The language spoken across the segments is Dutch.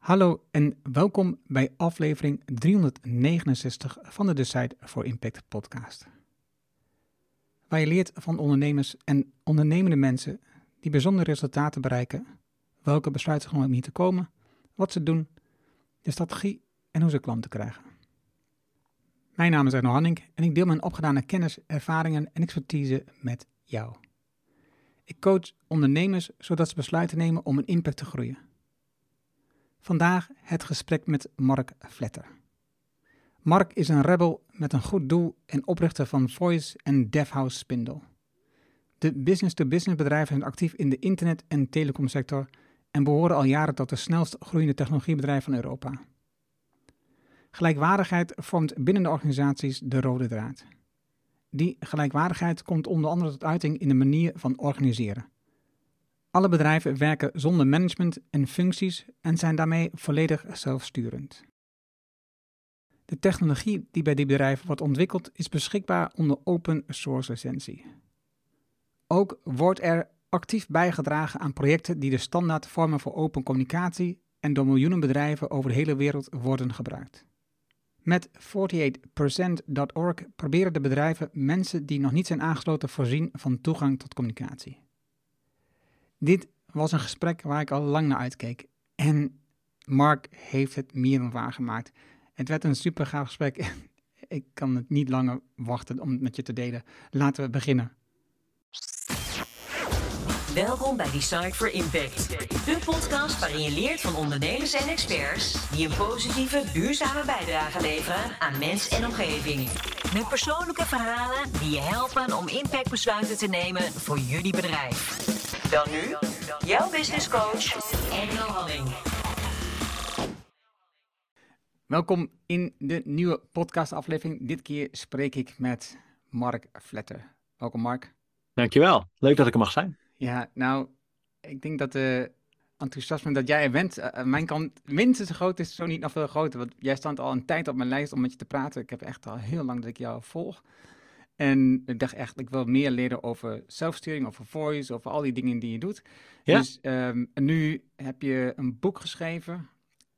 Hallo en welkom bij aflevering 369 van de Decide for Impact podcast. Waar je leert van ondernemers en ondernemende mensen die bijzondere resultaten bereiken, welke besluiten genomen om hier te komen, wat ze doen, de strategie en hoe ze klanten krijgen. Mijn naam is Arno Hanning en ik deel mijn opgedane kennis, ervaringen en expertise met jou. Ik coach ondernemers zodat ze besluiten nemen om een impact te groeien. Vandaag het gesprek met Mark Vletter. Mark is een rebel met een goed doel en oprichter van Voice en DevHouse Spindle. De business-to-business bedrijven zijn actief in de internet- en telecomsector en behoren al jaren tot de snelst groeiende technologiebedrijven van Europa. Gelijkwaardigheid vormt binnen de organisaties de rode draad. Die gelijkwaardigheid komt onder andere tot uiting in de manier van organiseren. Alle bedrijven werken zonder management en functies en zijn daarmee volledig zelfsturend. De technologie die bij die bedrijven wordt ontwikkeld is beschikbaar onder open source licentie. Ook wordt er actief bijgedragen aan projecten die de standaard vormen voor open communicatie en door miljoenen bedrijven over de hele wereld worden gebruikt. Met 48%.org proberen de bedrijven mensen die nog niet zijn aangesloten voorzien van toegang tot communicatie. Dit was een gesprek waar ik al lang naar uitkeek. En Mark heeft het meer dan waargemaakt. Het werd een super gaaf gesprek. ik kan het niet langer wachten om het met je te delen. Laten we beginnen. Welkom bij Design for Impact. De podcast waarin je leert van ondernemers en experts die een positieve, duurzame bijdrage leveren aan mens en omgeving. Met persoonlijke verhalen die je helpen om impactbesluiten te nemen voor jullie bedrijf. Dan nu, jouw business coach, Engel Halling. Welkom in de nieuwe podcastaflevering. Dit keer spreek ik met Mark Vletter. Welkom Mark. Dankjewel. Leuk dat ik er mag zijn. Ja, nou, ik denk dat de enthousiasme dat jij er bent, uh, aan mijn kant minstens zo groot is, zo niet nog veel groter. Want jij staat al een tijd op mijn lijst om met je te praten. Ik heb echt al heel lang dat ik jou volg. En ik dacht echt, ik wil meer leren over zelfsturing, over voice, over al die dingen die je doet. Ja? Dus um, nu heb je een boek geschreven.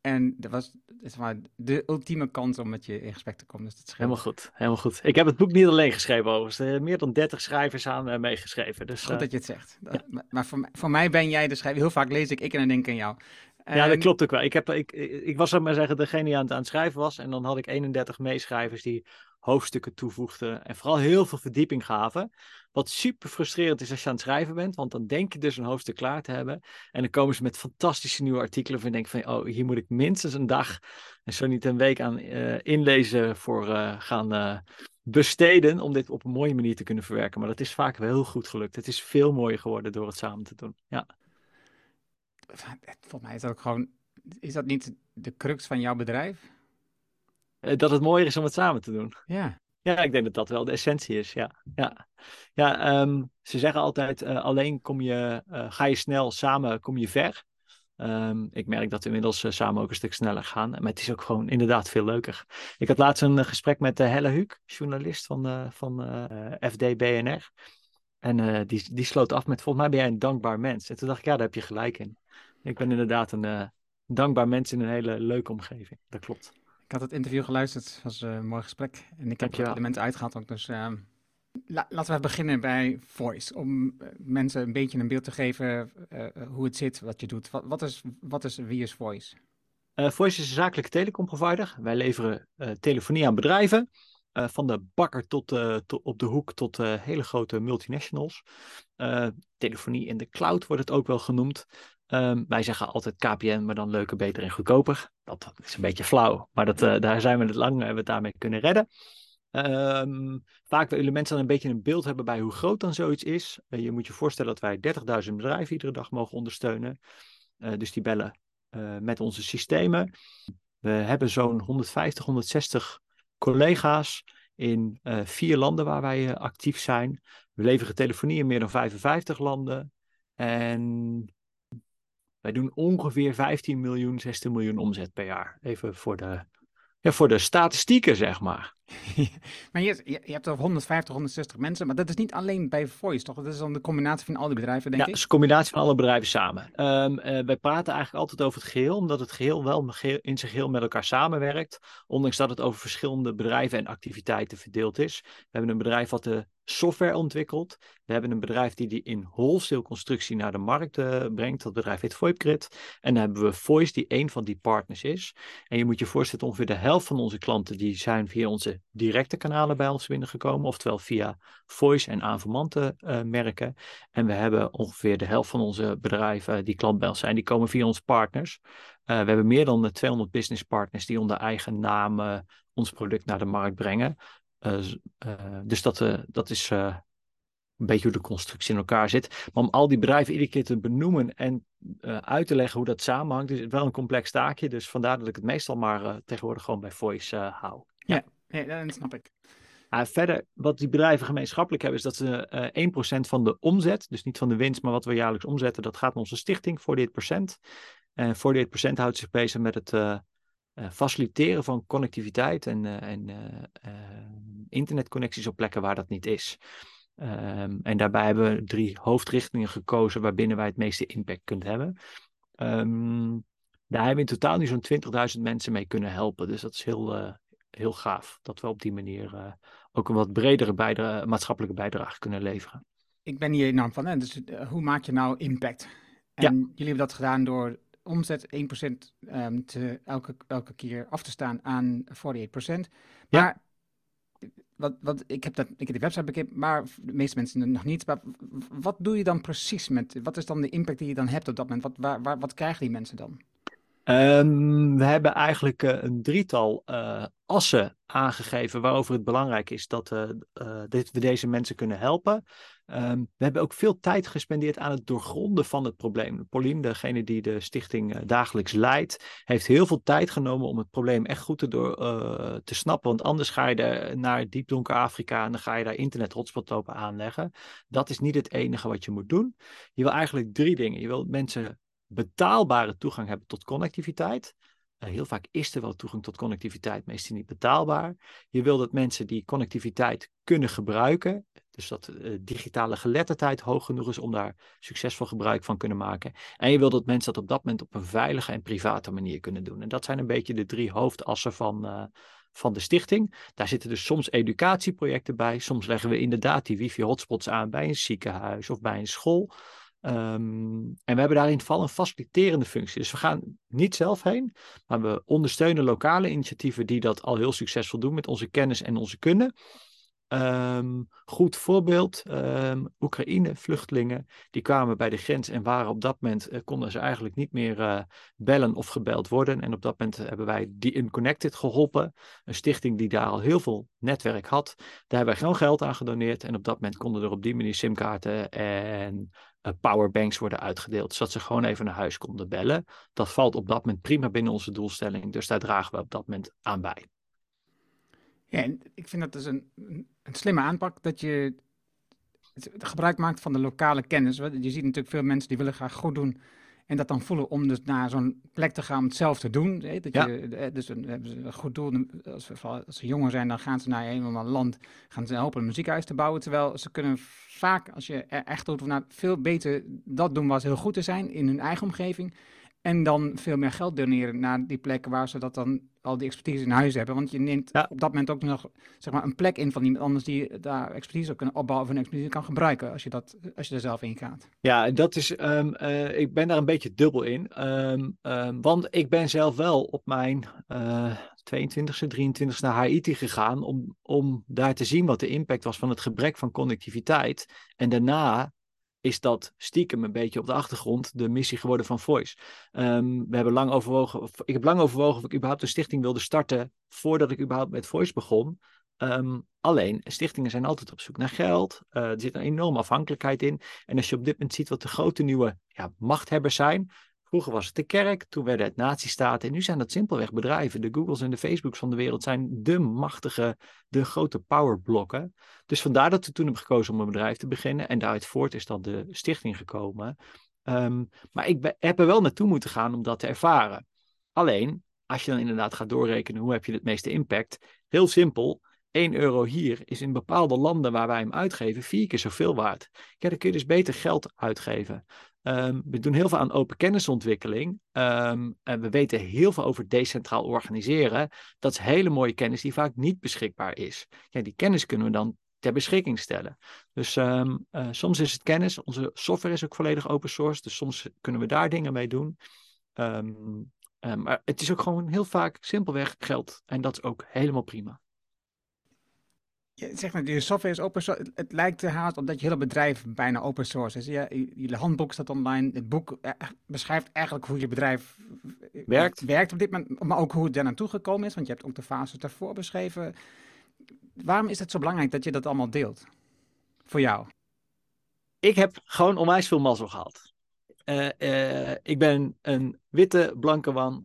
En dat was maar, de ultieme kans om met je in gesprek te komen. Dus dat helemaal goed, helemaal goed. Ik heb het boek niet alleen geschreven overigens. Er zijn meer dan 30 schrijvers aan uh, meegeschreven. Dus, goed uh, dat je het zegt. Ja. Maar, maar voor, voor, mij ben jij de schrijver. Heel vaak lees ik ik en dan denk ik aan jou. Ja, dat klopt ook wel. Ik, heb, ik, ik was, maar zeggen, degene die aan het, aan het schrijven was. En dan had ik 31 meeschrijvers die hoofdstukken toevoegden en vooral heel veel verdieping gaven. Wat super frustrerend is als je aan het schrijven bent, want dan denk je dus een hoofdstuk klaar te hebben. En dan komen ze met fantastische nieuwe artikelen van je denkt van, oh, hier moet ik minstens een dag en zo niet een week aan uh, inlezen voor uh, gaan uh, besteden om dit op een mooie manier te kunnen verwerken. Maar dat is vaak wel heel goed gelukt. Het is veel mooier geworden door het samen te doen. Ja. Volgens mij is dat ook gewoon, is dat niet de crux van jouw bedrijf? Dat het mooier is om het samen te doen. Ja. Ja, ik denk dat dat wel de essentie is. Ja, ja. ja um, ze zeggen altijd: uh, alleen kom je, uh, ga je snel, samen kom je ver. Um, ik merk dat we inmiddels uh, samen ook een stuk sneller gaan. Maar het is ook gewoon inderdaad veel leuker. Ik had laatst een gesprek met Helle Huuk, journalist van, van FD BNR. En die, die sloot af met: Volgens mij ben jij een dankbaar mens. En toen dacht ik: Ja, daar heb je gelijk in. Ik ben inderdaad een dankbaar mens in een hele leuke omgeving. Dat klopt. Ik had het interview geluisterd, het was een mooi gesprek. En ik heb elementen uitgehaald ook. Dus uh, la laten we beginnen bij Voice. Om uh, mensen een beetje een beeld te geven uh, hoe het zit, wat je doet. Wat, wat, is, wat is, wie is Voice? Voice is een zakelijke telecomprovider. Wij leveren telefonie aan bedrijven. van de bakker tot, tot, op de hoek tot hele grote multinationals. telefonie in de cloud wordt het ook wel genoemd. Um, wij zeggen altijd KPN, maar dan leuker, beter en goedkoper. Dat is een beetje flauw, maar dat, uh, daar zijn we het lang, hebben we het daarmee kunnen redden. Um, vaak willen mensen dan een beetje een beeld hebben bij hoe groot dan zoiets is. Uh, je moet je voorstellen dat wij 30.000 bedrijven iedere dag mogen ondersteunen. Dus die bellen met onze systemen. We hebben zo'n 150, 160 collega's in vier landen waar wij actief zijn. We leveren telefonie in meer dan 55 landen. En wij doen ongeveer 15 miljoen, 16 miljoen omzet per jaar. Even voor de ja, voor de statistieken, zeg maar. maar je, je, je hebt over 150, 160 mensen, maar dat is niet alleen bij Voice, toch? Dat is dan de combinatie van al die bedrijven, denk ja, ik? Ja, het is een combinatie van alle bedrijven samen. Um, uh, wij praten eigenlijk altijd over het geheel, omdat het geheel wel in zijn geheel met elkaar samenwerkt. Ondanks dat het over verschillende bedrijven en activiteiten verdeeld is. We hebben een bedrijf wat de software ontwikkelt. We hebben een bedrijf die die in wholesale constructie naar de markt uh, brengt. Dat bedrijf heet VoIPGrid. En dan hebben we Voice, die een van die partners is. En je moet je voorstellen, ongeveer de helft van onze klanten die zijn via onze directe kanalen bij ons binnengekomen. Oftewel via Voice en aanverwante uh, merken. En we hebben ongeveer de helft van onze bedrijven die klant bij ons zijn, die komen via onze partners. Uh, we hebben meer dan 200 business partners die onder eigen naam ons product naar de markt brengen. Dus dat, dat is een beetje hoe de constructie in elkaar zit. Maar om al die bedrijven iedere keer te benoemen en uit te leggen hoe dat samenhangt, is het wel een complex taakje. Dus vandaar dat ik het meestal maar tegenwoordig gewoon bij Voice hou. Ja. Ja dat snap ik. verder, wat die bedrijven gemeenschappelijk hebben, is dat ze 1% van de omzet, dus niet van de winst, maar wat we jaarlijks omzetten, dat gaat naar onze stichting, 48%. En 48% houdt zich bezig met het uh, faciliteren van connectiviteit en, uh, uh, internetconnecties op plekken waar dat niet is. Um, en daarbij hebben we drie hoofdrichtingen gekozen waarbinnen wij het meeste impact kunnen hebben. Um, daar hebben we in totaal nu zo'n 20.000 mensen mee kunnen helpen. Dus dat is heel, heel gaaf dat we op die manier ook een wat bredere maatschappelijke bijdrage kunnen leveren. Ik ben hier enorm van. Hè? Dus hoe maak je nou impact? En Ja. jullie hebben dat gedaan door omzet 1% um, te, elke, elke keer af te staan aan 48%. Maar Ja. wat, wat, ik, heb dat, ik heb die website bekend, maar de meeste mensen nog niet. Maar wat doe je dan precies met, wat is dan de impact die je dan hebt op dat moment? Wat, waar, waar, wat krijgen die mensen dan? Um, we hebben eigenlijk uh, een drietal uh, assen aangegeven waarover het belangrijk is dat dit, we deze mensen kunnen helpen. Um, we hebben ook veel tijd gespendeerd aan het doorgronden van het probleem. Pauline, degene die de stichting dagelijks leidt, heeft heel veel tijd genomen om het probleem echt goed te, door, te snappen. Want anders ga je naar diep donker Afrika en dan ga je daar internet hotspot lopen aanleggen. Dat is niet het enige wat je moet doen. Je wil eigenlijk drie dingen. Je wil mensen betaalbare toegang hebben tot connectiviteit. Uh, heel vaak is er wel toegang tot connectiviteit, meestal niet betaalbaar. Je wil dat mensen die connectiviteit kunnen gebruiken. Dus dat uh, digitale geletterdheid hoog genoeg is om daar succesvol gebruik van kunnen maken. En je wil dat mensen dat op dat moment op een veilige en private manier kunnen doen. En dat zijn een beetje de drie hoofdassen van, uh, van de stichting. Daar zitten dus soms educatieprojecten bij. Soms leggen we inderdaad die wifi-hotspots aan bij een ziekenhuis of bij een school. Um, en we hebben daarin val een faciliterende functie. Dus we gaan niet zelf heen, maar we ondersteunen lokale initiatieven die dat al heel succesvol doen met onze kennis en onze kunde. Um, goed voorbeeld, um, Oekraïne-vluchtelingen, die kwamen bij de grens en waren op dat moment, uh, konden ze eigenlijk niet meer uh, bellen of gebeld worden. En op dat moment hebben wij die Unconnected geholpen, een stichting die daar al heel veel netwerk had. Daar hebben wij gewoon geld aan gedoneerd en op dat moment konden er op die manier simkaarten en powerbanks worden uitgedeeld, zodat ze gewoon even naar huis konden bellen. Dat valt op dat moment prima binnen onze doelstelling, dus daar dragen we op dat moment aan bij. Ja, en ik vind dat dus een, een slimme aanpak dat je gebruik maakt van de lokale kennis. Je ziet natuurlijk veel mensen die willen graag goed doen en dat dan voelen om dus naar zo'n plek te gaan om het zelf te doen. Dat Ja. je, dus een, hebben ze een goed doel. Als, we, als ze jonger zijn, dan gaan ze naar een of ander land, gaan ze helpen een muziekhuis te bouwen. Terwijl ze kunnen vaak, als je er echt doet, nou, veel beter dat doen waar ze heel goed in zijn in hun eigen omgeving. En dan veel meer geld doneren naar die plekken waar ze dat dan al die expertise in huis hebben. Want je neemt Ja. op dat moment ook nog zeg maar, een plek in van iemand anders die daar expertise op kunnen opbouwen of een expertise kan gebruiken als je, dat, als je er zelf in gaat. Ja, dat is, ehm, eh, ik ben daar een beetje dubbel in. Ehm, ehm, want ik ben zelf wel op mijn eh 22e, 23e naar Haiti gegaan om, om daar te zien wat de impact was van het gebrek van connectiviteit. En daarna is dat stiekem een beetje op de achtergrond de missie geworden van Voice. Ehm, we hebben lang overwogen, of, ik heb lang overwogen of ik überhaupt een stichting wilde starten voordat ik überhaupt met Voice begon. Ehm, alleen, stichtingen zijn altijd op zoek naar geld. Uh, er zit een enorme afhankelijkheid in. En als je op dit moment ziet wat de grote nieuwe ja, machthebbers zijn. Vroeger was het de kerk, toen werden het nazistaten. En nu zijn dat simpelweg bedrijven. De Googles en de Facebooks van de wereld zijn de machtige, de grote powerblokken. Dus vandaar dat we toen hebben gekozen om een bedrijf te beginnen. En daaruit voort is dan de stichting gekomen. Um, maar ik heb er wel naartoe moeten gaan om dat te ervaren. Alleen, als je dan inderdaad gaat doorrekenen hoe heb je het meeste impact, heel simpel. 1 euro hier is in bepaalde landen waar wij hem uitgeven vier keer zoveel waard. Ja, dan kun je dus beter geld uitgeven. Ehm, we doen heel veel aan open kennisontwikkeling. Ehm, en we weten heel veel over decentraal organiseren. Dat is hele mooie kennis die vaak niet beschikbaar is. Ja, die kennis kunnen we dan ter beschikking stellen. Dus ehm, eh, soms is het kennis. Onze software is ook volledig open source. Dus soms kunnen we daar dingen mee doen. maar het is ook gewoon heel vaak simpelweg geld. En dat is ook helemaal prima zegt net, je software is open source. Het lijkt haast op dat je hele bedrijf bijna open source is. Je, je handboek staat online. Het boek eh, beschrijft eigenlijk hoe je bedrijf eh, werkt. werkt op dit moment, maar ook hoe het daar naartoe gekomen is. Want je hebt ook de fases daarvoor beschreven. Waarom is het zo belangrijk dat je dat allemaal deelt? Voor jou? Ik heb gewoon onwijs veel mazzel gehad. Uh, ik ben een witte, blanke man,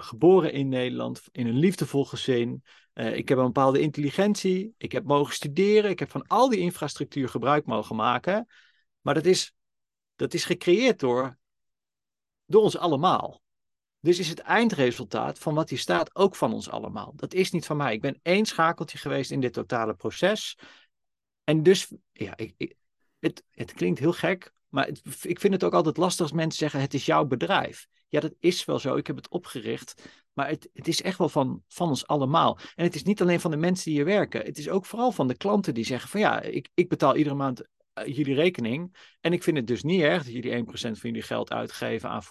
geboren in Nederland, in een liefdevol gezin. Uh, ik heb een bepaalde intelligentie. Ik heb mogen studeren. Ik heb van al die infrastructuur gebruik mogen maken. Maar dat is, dat is gecreëerd door, door ons allemaal. Dus is het eindresultaat van wat hier staat ook van ons allemaal. Dat is niet van mij. Ik ben één schakeltje geweest in dit totale proces. En dus, ja, ik, het, het klinkt heel gek, maar ik vind het ook altijd lastig als mensen zeggen: het is jouw bedrijf. Ja, dat is wel zo. Ik heb het opgericht. Maar het, het is echt wel van, van ons allemaal. En het is niet alleen van de mensen die hier werken. Het is ook vooral van de klanten die zeggen: van ja, ik, ik betaal iedere maand eh, jullie rekening. En ik vind het dus niet erg dat jullie 1% van jullie geld uitgeven aan 48%.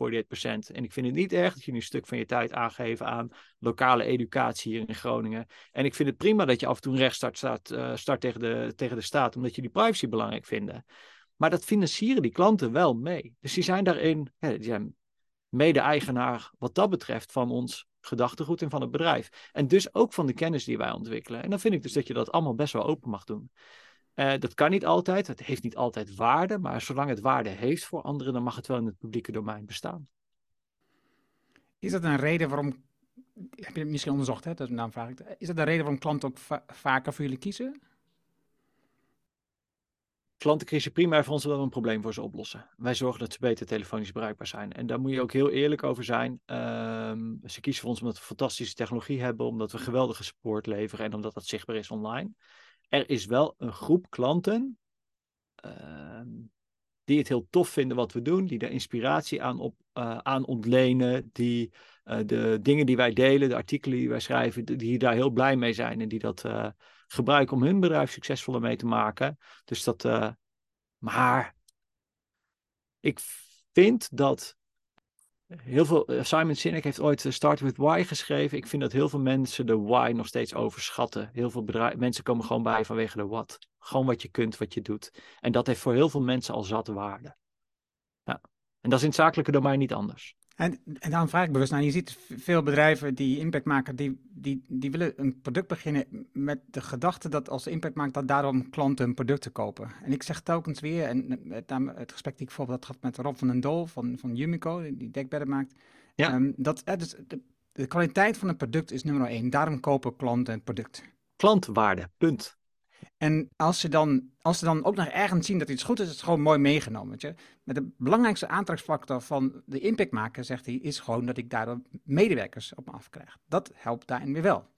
En ik vind het niet erg dat jullie een stuk van je tijd aangeven aan lokale educatie hier in Groningen. En ik vind het prima dat je af en toe een staat, uh, start tegen, de, tegen de staat, omdat jullie privacy belangrijk vinden. Maar dat financieren die klanten wel mee. Dus die zijn daarin, die zijn mede-eigenaar wat dat betreft van ons gedachtegoed en van het bedrijf. En dus ook van de kennis die wij ontwikkelen. En dan vind ik dus dat je dat allemaal best wel open mag doen. Uh, dat kan niet altijd, het heeft niet altijd waarde, maar zolang het waarde heeft voor anderen, dan mag het wel in het publieke domein bestaan. Is dat een reden waarom, heb je het misschien onderzocht, hè? Dat, vraag ik, is dat een reden waarom klanten ook vaker voor jullie kiezen? Klanten kiezen primair voor ons omdat we een probleem voor ze oplossen. Wij zorgen dat ze beter telefonisch bereikbaar zijn. En daar moet je ook heel eerlijk over zijn. Ehm, ze kiezen voor ons omdat we fantastische technologie hebben, omdat we geweldige support leveren en omdat dat zichtbaar is online. Er is wel een groep klanten ehm, die het heel tof vinden wat we doen, die er inspiratie aan, op, uh, aan ontlenen, die uh, de dingen die wij delen, de artikelen die wij schrijven, die daar heel blij mee zijn en die dat uh, gebruiken om hun bedrijf succesvoller mee te maken. Dus dat, maar ik vind dat heel veel, Simon Sinek heeft ooit Start with Why geschreven. Ik vind dat heel veel mensen de why nog steeds overschatten. Heel veel mensen komen gewoon bij vanwege de what. Gewoon wat je kunt, wat je doet. En dat heeft voor heel veel mensen al zat waarde. Ja. En dat is in het zakelijke domein niet anders. En, en daarom vraag ik bewust naar, je ziet veel bedrijven die impact maken, die, die, die willen een product beginnen met de gedachte dat als impact maakt, dat daarom klanten hun producten kopen. En ik zeg telkens weer, en het, het gesprek die ik bijvoorbeeld had met Rob van den Dol van, van Yumico, die dekbedden maakt, ja. Um, dat, dus de, de, kwaliteit van het product is nummer één. Daarom kopen klanten het product. Klantwaarde, punt. En als ze, dan, als ze dan ook nog ergens zien dat iets goed is, is het gewoon mooi meegenomen. Weet je? Met de belangrijkste aantrekkingsfactor van de impact maken, zegt hij, is gewoon dat ik daardoor medewerkers op me afkrijg. Dat helpt daarin weer wel.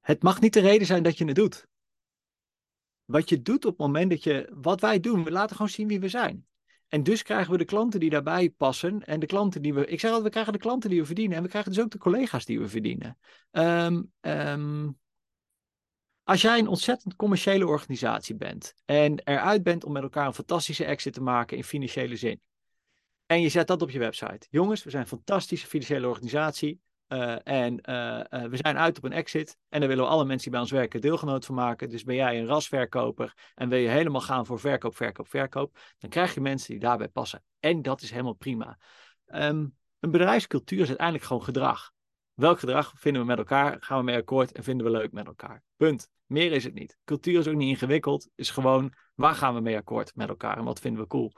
Het mag niet de reden zijn dat je het doet. Wat je doet op het moment dat je, wat wij doen, we laten gewoon zien wie we zijn. En dus krijgen we de klanten die daarbij passen. En de klanten die we. Ik zeg altijd, we krijgen de klanten die we verdienen. En we krijgen dus ook de collega's die we verdienen. Um, als jij een ontzettend commerciële organisatie bent en eruit bent om met elkaar een fantastische exit te maken in financiële zin. En je zet dat op je website. Jongens, we zijn een fantastische financiële organisatie. Uh, en uh, uh, we zijn uit op een exit. En daar willen we alle mensen die bij ons werken deelgenoot van maken. Dus ben jij een rasverkoper en wil je helemaal gaan voor verkoop, verkoop, verkoop. Dan krijg je mensen die daarbij passen. En dat is helemaal prima. Um, een bedrijfscultuur is uiteindelijk gewoon gedrag. Welk gedrag vinden we met elkaar? Gaan we mee akkoord en vinden we leuk met elkaar? Punt. Meer is het niet. Cultuur is ook niet ingewikkeld. Is gewoon waar gaan we mee akkoord met elkaar en wat vinden we cool.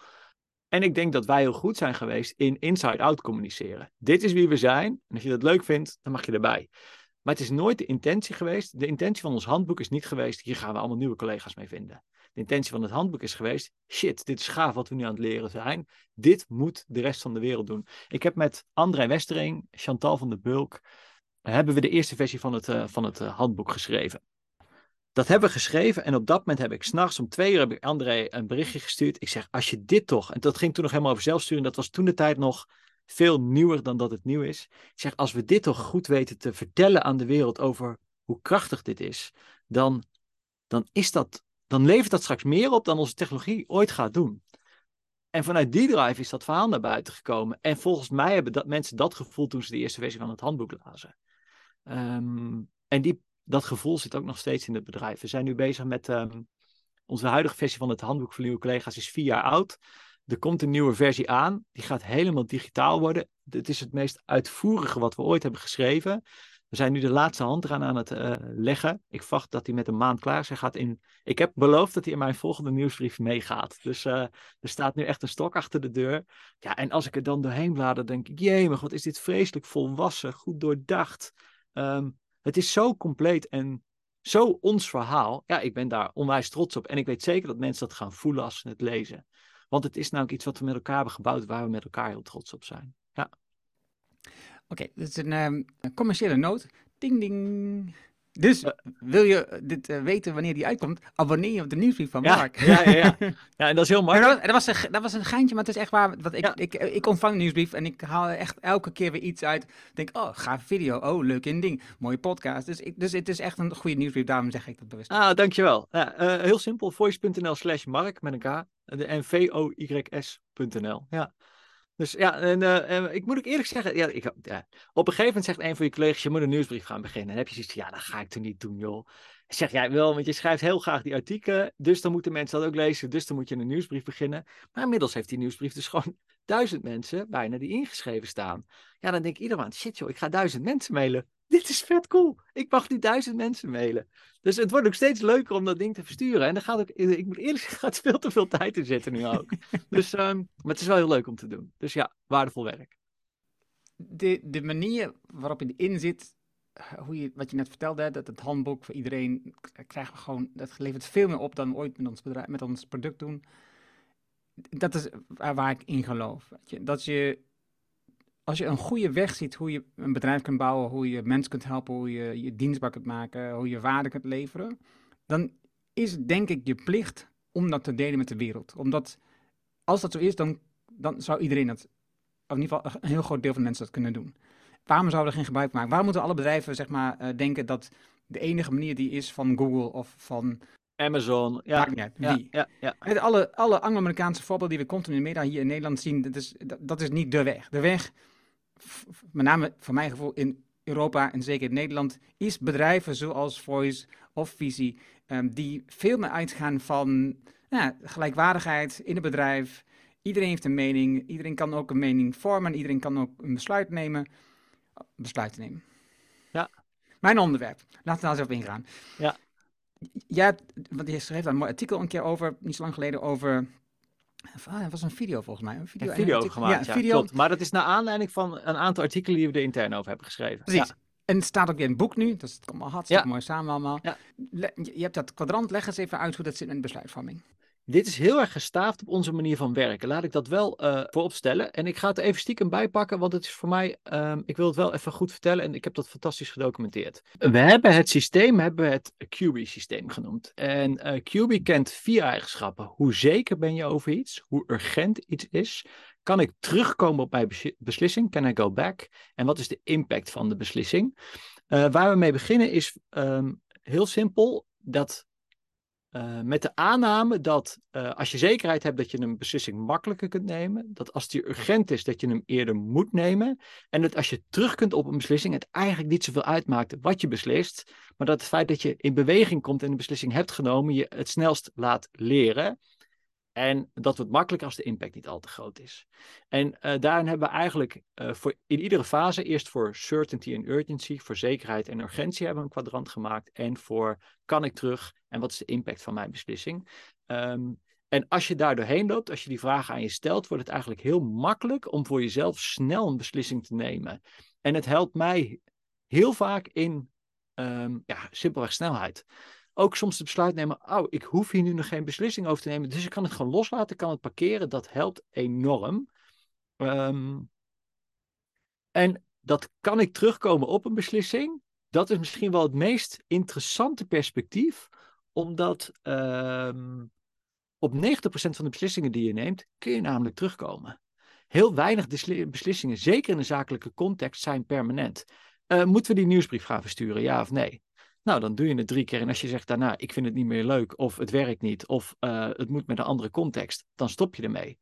En ik denk dat wij heel goed zijn geweest in inside-out communiceren. Dit is wie we zijn. En als je dat leuk vindt, dan mag je erbij. Maar het is nooit de intentie geweest. De intentie van ons handboek is niet geweest. Hier gaan we allemaal nieuwe collega's mee vinden. De intentie van het handboek is geweest: shit, dit is gaaf wat we nu aan het leren zijn. Dit moet de rest van de wereld doen. Ik heb met André Westering, Chantal van der Bulk, hebben we de eerste versie van het, uh, van het uh, handboek geschreven. Dat hebben we geschreven en op dat moment heb ik s'nachts om twee uur heb ik André een berichtje gestuurd. Ik zeg, als je dit toch, en dat ging toen nog helemaal over zelfsturing, dat was toen de tijd nog veel nieuwer dan dat het nieuw is. Ik zeg, als we dit toch goed weten te vertellen aan de wereld over hoe krachtig dit is, dan, dan, is dat, dan levert dat straks meer op dan onze technologie ooit gaat doen. En vanuit die drive is dat verhaal naar buiten gekomen. En volgens mij hebben dat, mensen dat gevoel toen ze de eerste versie van het handboek lazen. Ehm, en die, dat gevoel zit ook nog steeds in het bedrijf. We zijn nu bezig met ehm, onze huidige versie van het handboek voor nieuwe collega's is vier jaar oud. Er komt een nieuwe versie aan. Die gaat helemaal digitaal worden. Het is het meest uitvoerige wat we ooit hebben geschreven. We zijn nu de laatste hand eraan aan het uh, leggen. Ik wacht dat hij met een maand klaar is. Gaat in, ik heb beloofd dat hij in mijn volgende nieuwsbrief meegaat. Dus uh, er staat nu echt een stok achter de deur. Ja, en als ik er dan doorheen blader, denk ik, maar wat is dit vreselijk volwassen, goed doordacht. Um, het is zo compleet en zo ons verhaal. Ja, ik ben daar onwijs trots op. En ik weet zeker dat mensen dat gaan voelen als ze het lezen. Want het is namelijk iets wat we met elkaar hebben gebouwd, waar we met elkaar heel trots op zijn. Oké, okay, dit is een, um, een, commerciële noot. Ding, ding. Dus wil je dit uh, weten wanneer die uitkomt, abonneer je op de nieuwsbrief van Mark. Ja, ja, ja. ja. en dat is heel makkelijk. Dat was, dat, was een, dat was een geintje, maar het is echt waar. Want ik, ja. ik, ik, ik ontvang een nieuwsbrief en ik haal echt elke keer weer iets uit. Ik denk, oh, gaaf video. Oh, leuk in ding. Mooie podcast. Dus, ik, dus het is echt een goede nieuwsbrief, daarom zeg ik dat bewust. Ah, dankjewel. Ja, uh, heel simpel, voice.nl slash mark met een k. En v-o-y-s.nl. Ja. Dus ja, en, uh, ik moet ook eerlijk zeggen, ja, ik, ja, op een gegeven moment zegt een van je collega's, je moet een nieuwsbrief gaan beginnen. En heb je zoiets van, ja, dat ga ik toch niet doen, joh. Zeg jij wel, want je schrijft heel graag die artikelen, dus dan moeten mensen dat ook lezen, dus dan moet je een nieuwsbrief beginnen. Maar inmiddels heeft die nieuwsbrief dus gewoon duizend mensen bijna die ingeschreven staan. Ja, dan denk ik ieder maand, shit joh, ik ga duizend mensen mailen. Dit is vet cool. Ik mag die duizend mensen mailen. Dus het wordt ook steeds leuker om dat ding te versturen. En dan gaat ook, ik moet eerlijk zeggen, gaat veel te veel tijd in zitten nu ook. dus, um, maar het is wel heel leuk om te doen. Dus ja, waardevol werk. De, de manier waarop je erin zit, hoe je, wat je net vertelde, dat het handboek voor iedereen, krijgen we gewoon, dat levert veel meer op dan we ooit met ons, bedrijf, met ons product doen. Dat is waar ik in geloof. Dat je als je een goede weg ziet hoe je een bedrijf kunt bouwen, hoe je mensen kunt helpen, hoe je je dienstbaar kunt maken, hoe je waarde kunt leveren, dan is het denk ik je plicht om dat te delen met de wereld. Omdat als dat zo is, dan, dan zou iedereen dat, of in ieder geval een heel groot deel van de mensen dat kunnen doen. Waarom zouden we er geen gebruik van maken? Waarom moeten alle bedrijven zeg maar, uh, denken dat de enige manier die is van Google of van Amazon, ja. Maakt niet uit, wie. Ja, ja, ja. Alle, alle Anglo-Amerikaanse voorbeelden die we continu in de media hier in Nederland zien, dat is, dat, dat is niet de weg. De weg met name voor mijn gevoel in Europa en zeker in Nederland, is bedrijven zoals Voice of Visie, um, die veel meer uitgaan van ja, gelijkwaardigheid in het bedrijf. Iedereen heeft een mening, iedereen kan ook een mening vormen, iedereen kan ook een besluit nemen. Besluiten nemen. Ja. Mijn onderwerp. Laten we daar eens op ingaan. Ja. Ja, want je schreef daar een mooi artikel een keer over, niet zo lang geleden, over Ah, het was een video volgens mij. Een video, een video gemaakt, ja, video. Klopt. Maar dat is naar aanleiding van een aantal artikelen die we er intern over hebben geschreven. Precies. En het staat ook in het boek nu, dus het komt al hartstikke mooi samen allemaal. Ja. Je hebt dat kwadrant, leg eens even uit hoe dat zit met besluitvorming. Dit is heel erg gestaafd op onze manier van werken. Laat ik dat wel uh, voorop stellen. En ik ga het even stiekem bijpakken, want het is voor mij, um, ik wil het wel even goed vertellen en ik heb dat fantastisch gedocumenteerd. We hebben het systeem, hebben we het QB-systeem genoemd. En uh, QB kent vier eigenschappen. Hoe zeker ben je over iets? Hoe urgent iets is? Kan ik terugkomen op mijn beslissing? Can I go back? En wat is de impact van de beslissing? Uh, waar we mee beginnen is um, heel simpel dat uh, met de aanname dat uh, als je zekerheid hebt dat je een beslissing makkelijker kunt nemen, dat als die urgent is, dat je hem eerder moet nemen, en dat als je terug kunt op een beslissing, het eigenlijk niet zoveel uitmaakt wat je beslist, maar dat het feit dat je in beweging komt en een beslissing hebt genomen, je het snelst laat leren. En dat wordt makkelijker als de impact niet al te groot is. En uh, daarin hebben we eigenlijk uh, voor in iedere fase, eerst voor certainty en urgency, voor zekerheid en urgentie hebben we een kwadrant gemaakt. En voor kan ik terug en wat is de impact van mijn beslissing. Um, en als je daar doorheen loopt, als je die vragen aan je stelt, wordt het eigenlijk heel makkelijk om voor jezelf snel een beslissing te nemen. En het helpt mij heel vaak in um, ja, simpelweg snelheid. Ook soms het besluit nemen, oh, ik hoef hier nu nog geen beslissing over te nemen, dus ik kan het gewoon loslaten, kan het parkeren, dat helpt enorm. Ehm, en dat kan ik terugkomen op een beslissing. Dat is misschien wel het meest interessante perspectief, omdat ehm, op 90% van de beslissingen die je neemt, kun je namelijk terugkomen. Heel weinig beslissingen, zeker in een zakelijke context, zijn permanent. Uh, moeten we die nieuwsbrief gaan versturen, ja of nee? Nou, dan doe je het drie keer. En als je zegt daarna, ik vind het niet meer leuk, of het werkt niet, of uh, het moet met een andere context, dan stop je ermee.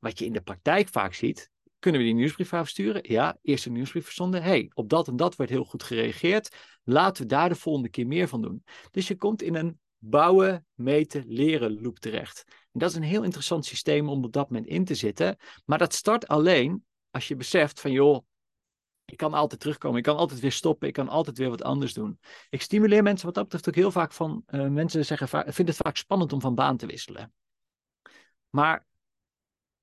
Wat je in de praktijk vaak ziet, kunnen we die nieuwsbrief gaan versturen? Ja, eerst een nieuwsbrief verzonden. hey, op dat en dat werd heel goed gereageerd. Laten we daar de volgende keer meer van doen. Dus je komt in een bouwen, meten, leren loop terecht. En dat is een heel interessant systeem om op dat moment in te zitten. Maar dat start alleen als je beseft van joh, ik kan altijd terugkomen, ik kan altijd weer stoppen, ik kan altijd weer wat anders doen. Ik stimuleer mensen wat dat betreft ook heel vaak van, uh, mensen zeggen, vinden het vaak spannend om van baan te wisselen. Maar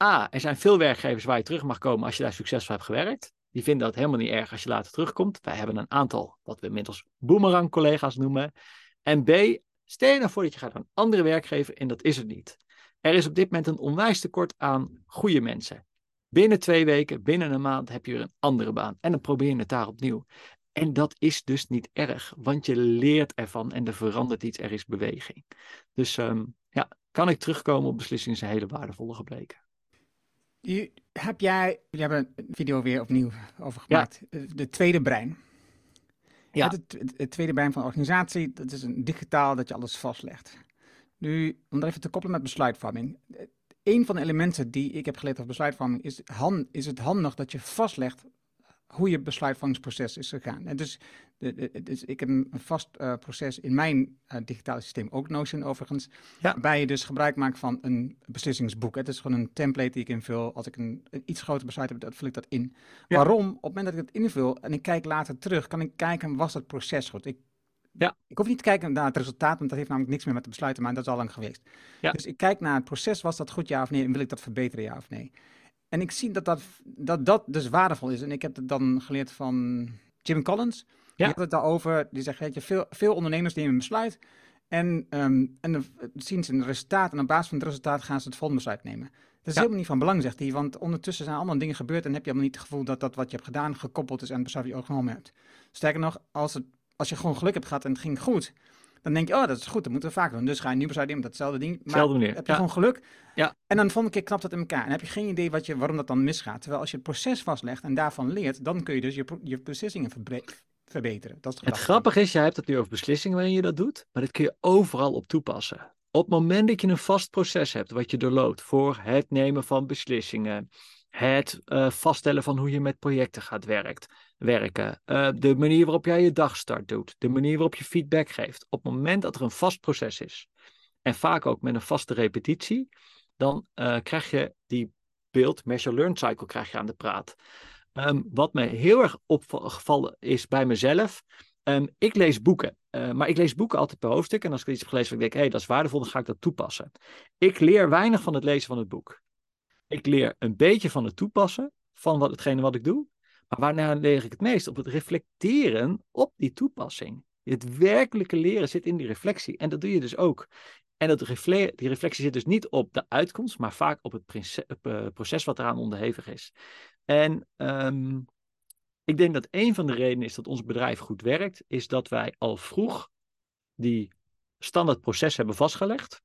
A, er zijn veel werkgevers waar je terug mag komen als je daar succesvol hebt gewerkt. Die vinden dat helemaal niet erg als je later terugkomt. Wij hebben een aantal, wat we inmiddels boomerang collega's noemen. En B, stel je nou voor dat je gaat naar een andere werkgever en dat is het niet. Er is op dit moment een onwijs tekort aan goede mensen. Binnen twee weken, binnen een maand heb je weer een andere baan. En dan probeer je het daar opnieuw. En dat is dus niet erg, want je leert ervan en er verandert iets, er is beweging. Dus ehm, ja, kan ik terugkomen op beslissingen, is een hele waardevolle gebleken. heb jij, we hebben een video weer opnieuw over gemaakt, ja. de tweede brein. Ja. Het, het, tweede brein van de organisatie, dat is een digitaal dat je alles vastlegt. Nu, om er even te koppelen met besluitvorming een van de elementen die ik heb geleerd over besluitvorming is, is het handig dat je vastlegt hoe je besluitvormingsproces is gegaan. En dus, de, dus ik heb een vast uh, proces in mijn uh, digitale systeem, ook Notion overigens, ja. waarbij je dus gebruik maakt van een beslissingsboek. Het is gewoon een template die ik invul. Als ik een, een iets groter besluit heb, dan vul ik dat in. Ja. Waarom? Op het moment dat ik het invul en ik kijk later terug, kan ik kijken, was dat proces goed? Ik ja. Ik hoef niet te kijken naar het resultaat, want dat heeft namelijk niks meer met te besluiten, maar dat is al lang geweest. Ja. Dus ik kijk naar het proces, was dat goed ja of nee, en wil ik dat verbeteren ja of nee. En ik zie dat dat, dat, dat dus waardevol is. En ik heb het dan geleerd van Jim Collins. Ja. Die had het daarover, die zegt, weet je, veel, veel ondernemers nemen een besluit en, um, en dan zien ze een resultaat en op basis van het resultaat gaan ze het volgende besluit nemen. Dat is helemaal niet van belang, zegt hij, want ondertussen zijn allemaal dingen gebeurd en heb je helemaal niet het gevoel dat dat wat je hebt gedaan gekoppeld is aan het besluit die je ook genomen hebt. Sterker nog, als het als je gewoon geluk hebt gehad en het ging goed, dan denk je, oh, dat is goed, dat moeten we vaak doen. Dus ga je nu besluiten met datzelfde ding. Maar manier. heb je gewoon geluk. Ja. En dan de volgende keer knapt dat in elkaar. En heb je geen idee wat je, waarom dat dan misgaat. Terwijl als je het proces vastlegt en daarvan leert, dan kun je dus je, je beslissingen verbeteren. Dat is het, het grappige is, je hebt het nu over beslissingen waarin je dat doet, maar dat kun je overal op toepassen. Op het moment dat je een vast proces hebt wat je doorloopt voor het nemen van beslissingen, het uh, vaststellen van hoe je met projecten gaat werken, uh, de manier waarop jij je dagstart doet, de manier waarop je feedback geeft. Op het moment dat er een vast proces is, en vaak ook met een vaste repetitie, dan uh, krijg je die beeld, measure-learn cycle krijg je aan de praat. Um, wat me heel erg opgevallen is bij mezelf, um, ik lees boeken. Maar ik lees boeken altijd per hoofdstuk. En als ik iets heb gelezen, denk ik, hé, hey, dat is waardevol, dan ga ik dat toepassen. Ik leer weinig van het lezen van het boek. Ik leer een beetje van het toepassen van wat, hetgene wat ik doe. Maar waarna leer ik het meest? Op het reflecteren op die toepassing. Het werkelijke leren zit in die reflectie. En dat doe je dus ook. En dat die reflectie zit dus niet op de uitkomst, maar vaak op het uh, proces wat eraan onderhevig is. En um, ik denk dat een van de redenen is dat ons bedrijf goed werkt, is dat wij al vroeg die standaard proces hebben vastgelegd.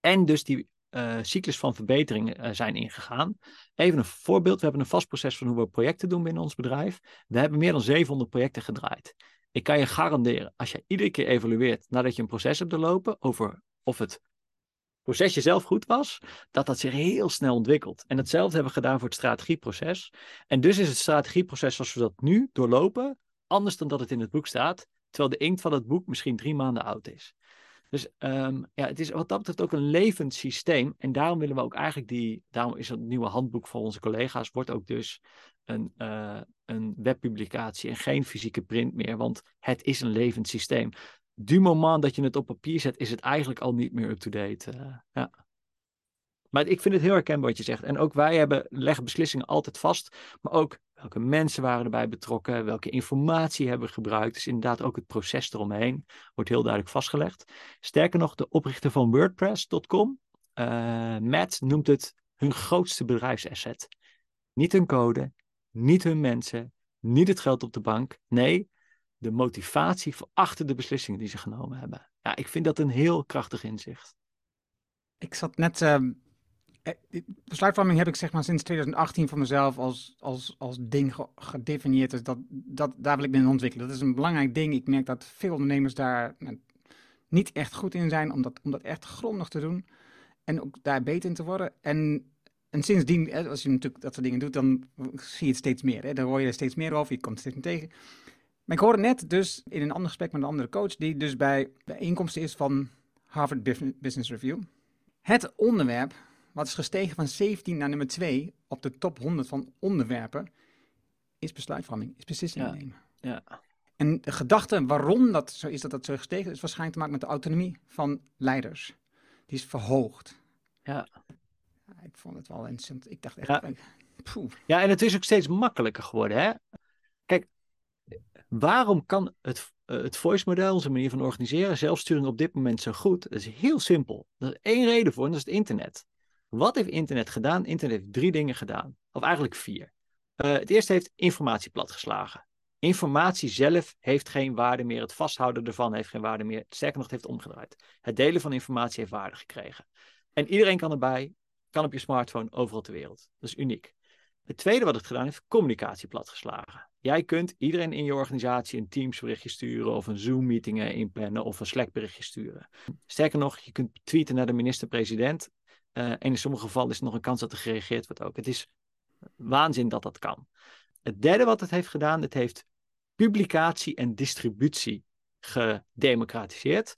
En dus die uh, cyclus van verbetering uh, zijn ingegaan. Even een voorbeeld. We hebben een vast proces van hoe we projecten doen binnen ons bedrijf. We hebben meer dan 700 projecten gedraaid. Ik kan je garanderen, als je iedere keer evalueert nadat je een proces hebt doorlopen over of het procesje zelf goed was, dat dat zich heel snel ontwikkelt. En hetzelfde hebben we gedaan voor het strategieproces. En dus is het strategieproces zoals we dat nu doorlopen, anders dan dat het in het boek staat, terwijl de inkt van het boek misschien drie maanden oud is. Dus um, ja, het is wat dat betreft ook een levend systeem. En daarom willen we ook eigenlijk die, daarom is het nieuwe handboek voor onze collega's, wordt ook dus een, uh, een webpublicatie en geen fysieke print meer, want het is een levend systeem. Du moment dat je het op papier zet, is het eigenlijk al niet meer up-to-date. Uh, ja. Maar ik vind het heel herkenbaar wat je zegt. En ook wij hebben, leggen beslissingen altijd vast, maar ook Welke mensen waren erbij betrokken? Welke informatie hebben we gebruikt? Dus inderdaad ook het proces eromheen wordt heel duidelijk vastgelegd. Sterker nog, de oprichter van WordPress.com, uh, Matt, noemt het hun grootste bedrijfsasset. Niet hun code, niet hun mensen, niet het geld op de bank. Nee, de motivatie achter de beslissingen die ze genomen hebben. Ja, ik vind dat een heel krachtig inzicht. Ik zat net. Uh, besluitvorming heb ik zeg maar sinds 2018 voor mezelf als, als, als ding gedefinieerd. Dus dat, dat, daar wil ik me in ontwikkelen. Dat is een belangrijk ding. Ik merk dat veel ondernemers daar nou, niet echt goed in zijn om dat, om dat echt grondig te doen. En ook daar beter in te worden. En, en sindsdien, als je natuurlijk dat soort dingen doet, dan zie je het steeds meer. Hè? Dan hoor je er steeds meer over, je komt steeds meer tegen. Maar ik hoorde net dus in een ander gesprek met een andere coach, die dus bij bijeenkomsten is van Harvard Business Review. Het onderwerp, wat is gestegen van 17 naar nummer 2 op de top 100 van onderwerpen, is besluitvorming, is beslissingen nemen. Ja. En de gedachte waarom dat zo is dat dat zo gestegen is, waarschijnlijk te maken met de autonomie van leiders. Die is verhoogd. Ja. ik vond het wel interessant. Ik dacht echt, ja. ja, en het is ook steeds makkelijker geworden. Hè? Kijk, waarom kan het, uh, het voice-model, onze manier van organiseren, zelfsturing op dit moment zo goed? Dat is heel simpel. Er is één reden voor en dat is het internet. Wat heeft internet gedaan? Internet heeft drie dingen gedaan. Of eigenlijk vier. Uh, het eerste heeft informatie platgeslagen. Informatie zelf heeft geen waarde meer. Het vasthouden ervan heeft geen waarde meer. Sterker nog, het heeft omgedraaid. Het delen van informatie heeft waarde gekregen. En iedereen kan erbij, kan op je smartphone, overal ter wereld. Dat is uniek. Het tweede wat het gedaan heeft, communicatie platgeslagen. Jij kunt iedereen in je organisatie een Teams berichtje sturen of een Zoom meeting inplannen of een Slack berichtje sturen. Sterker nog, je kunt tweeten naar de minister-president. Uh, en in sommige gevallen is er nog een kans dat er gereageerd wordt ook. Het is waanzin dat dat kan. Het derde wat het heeft gedaan, het heeft publicatie en distributie gedemocratiseerd.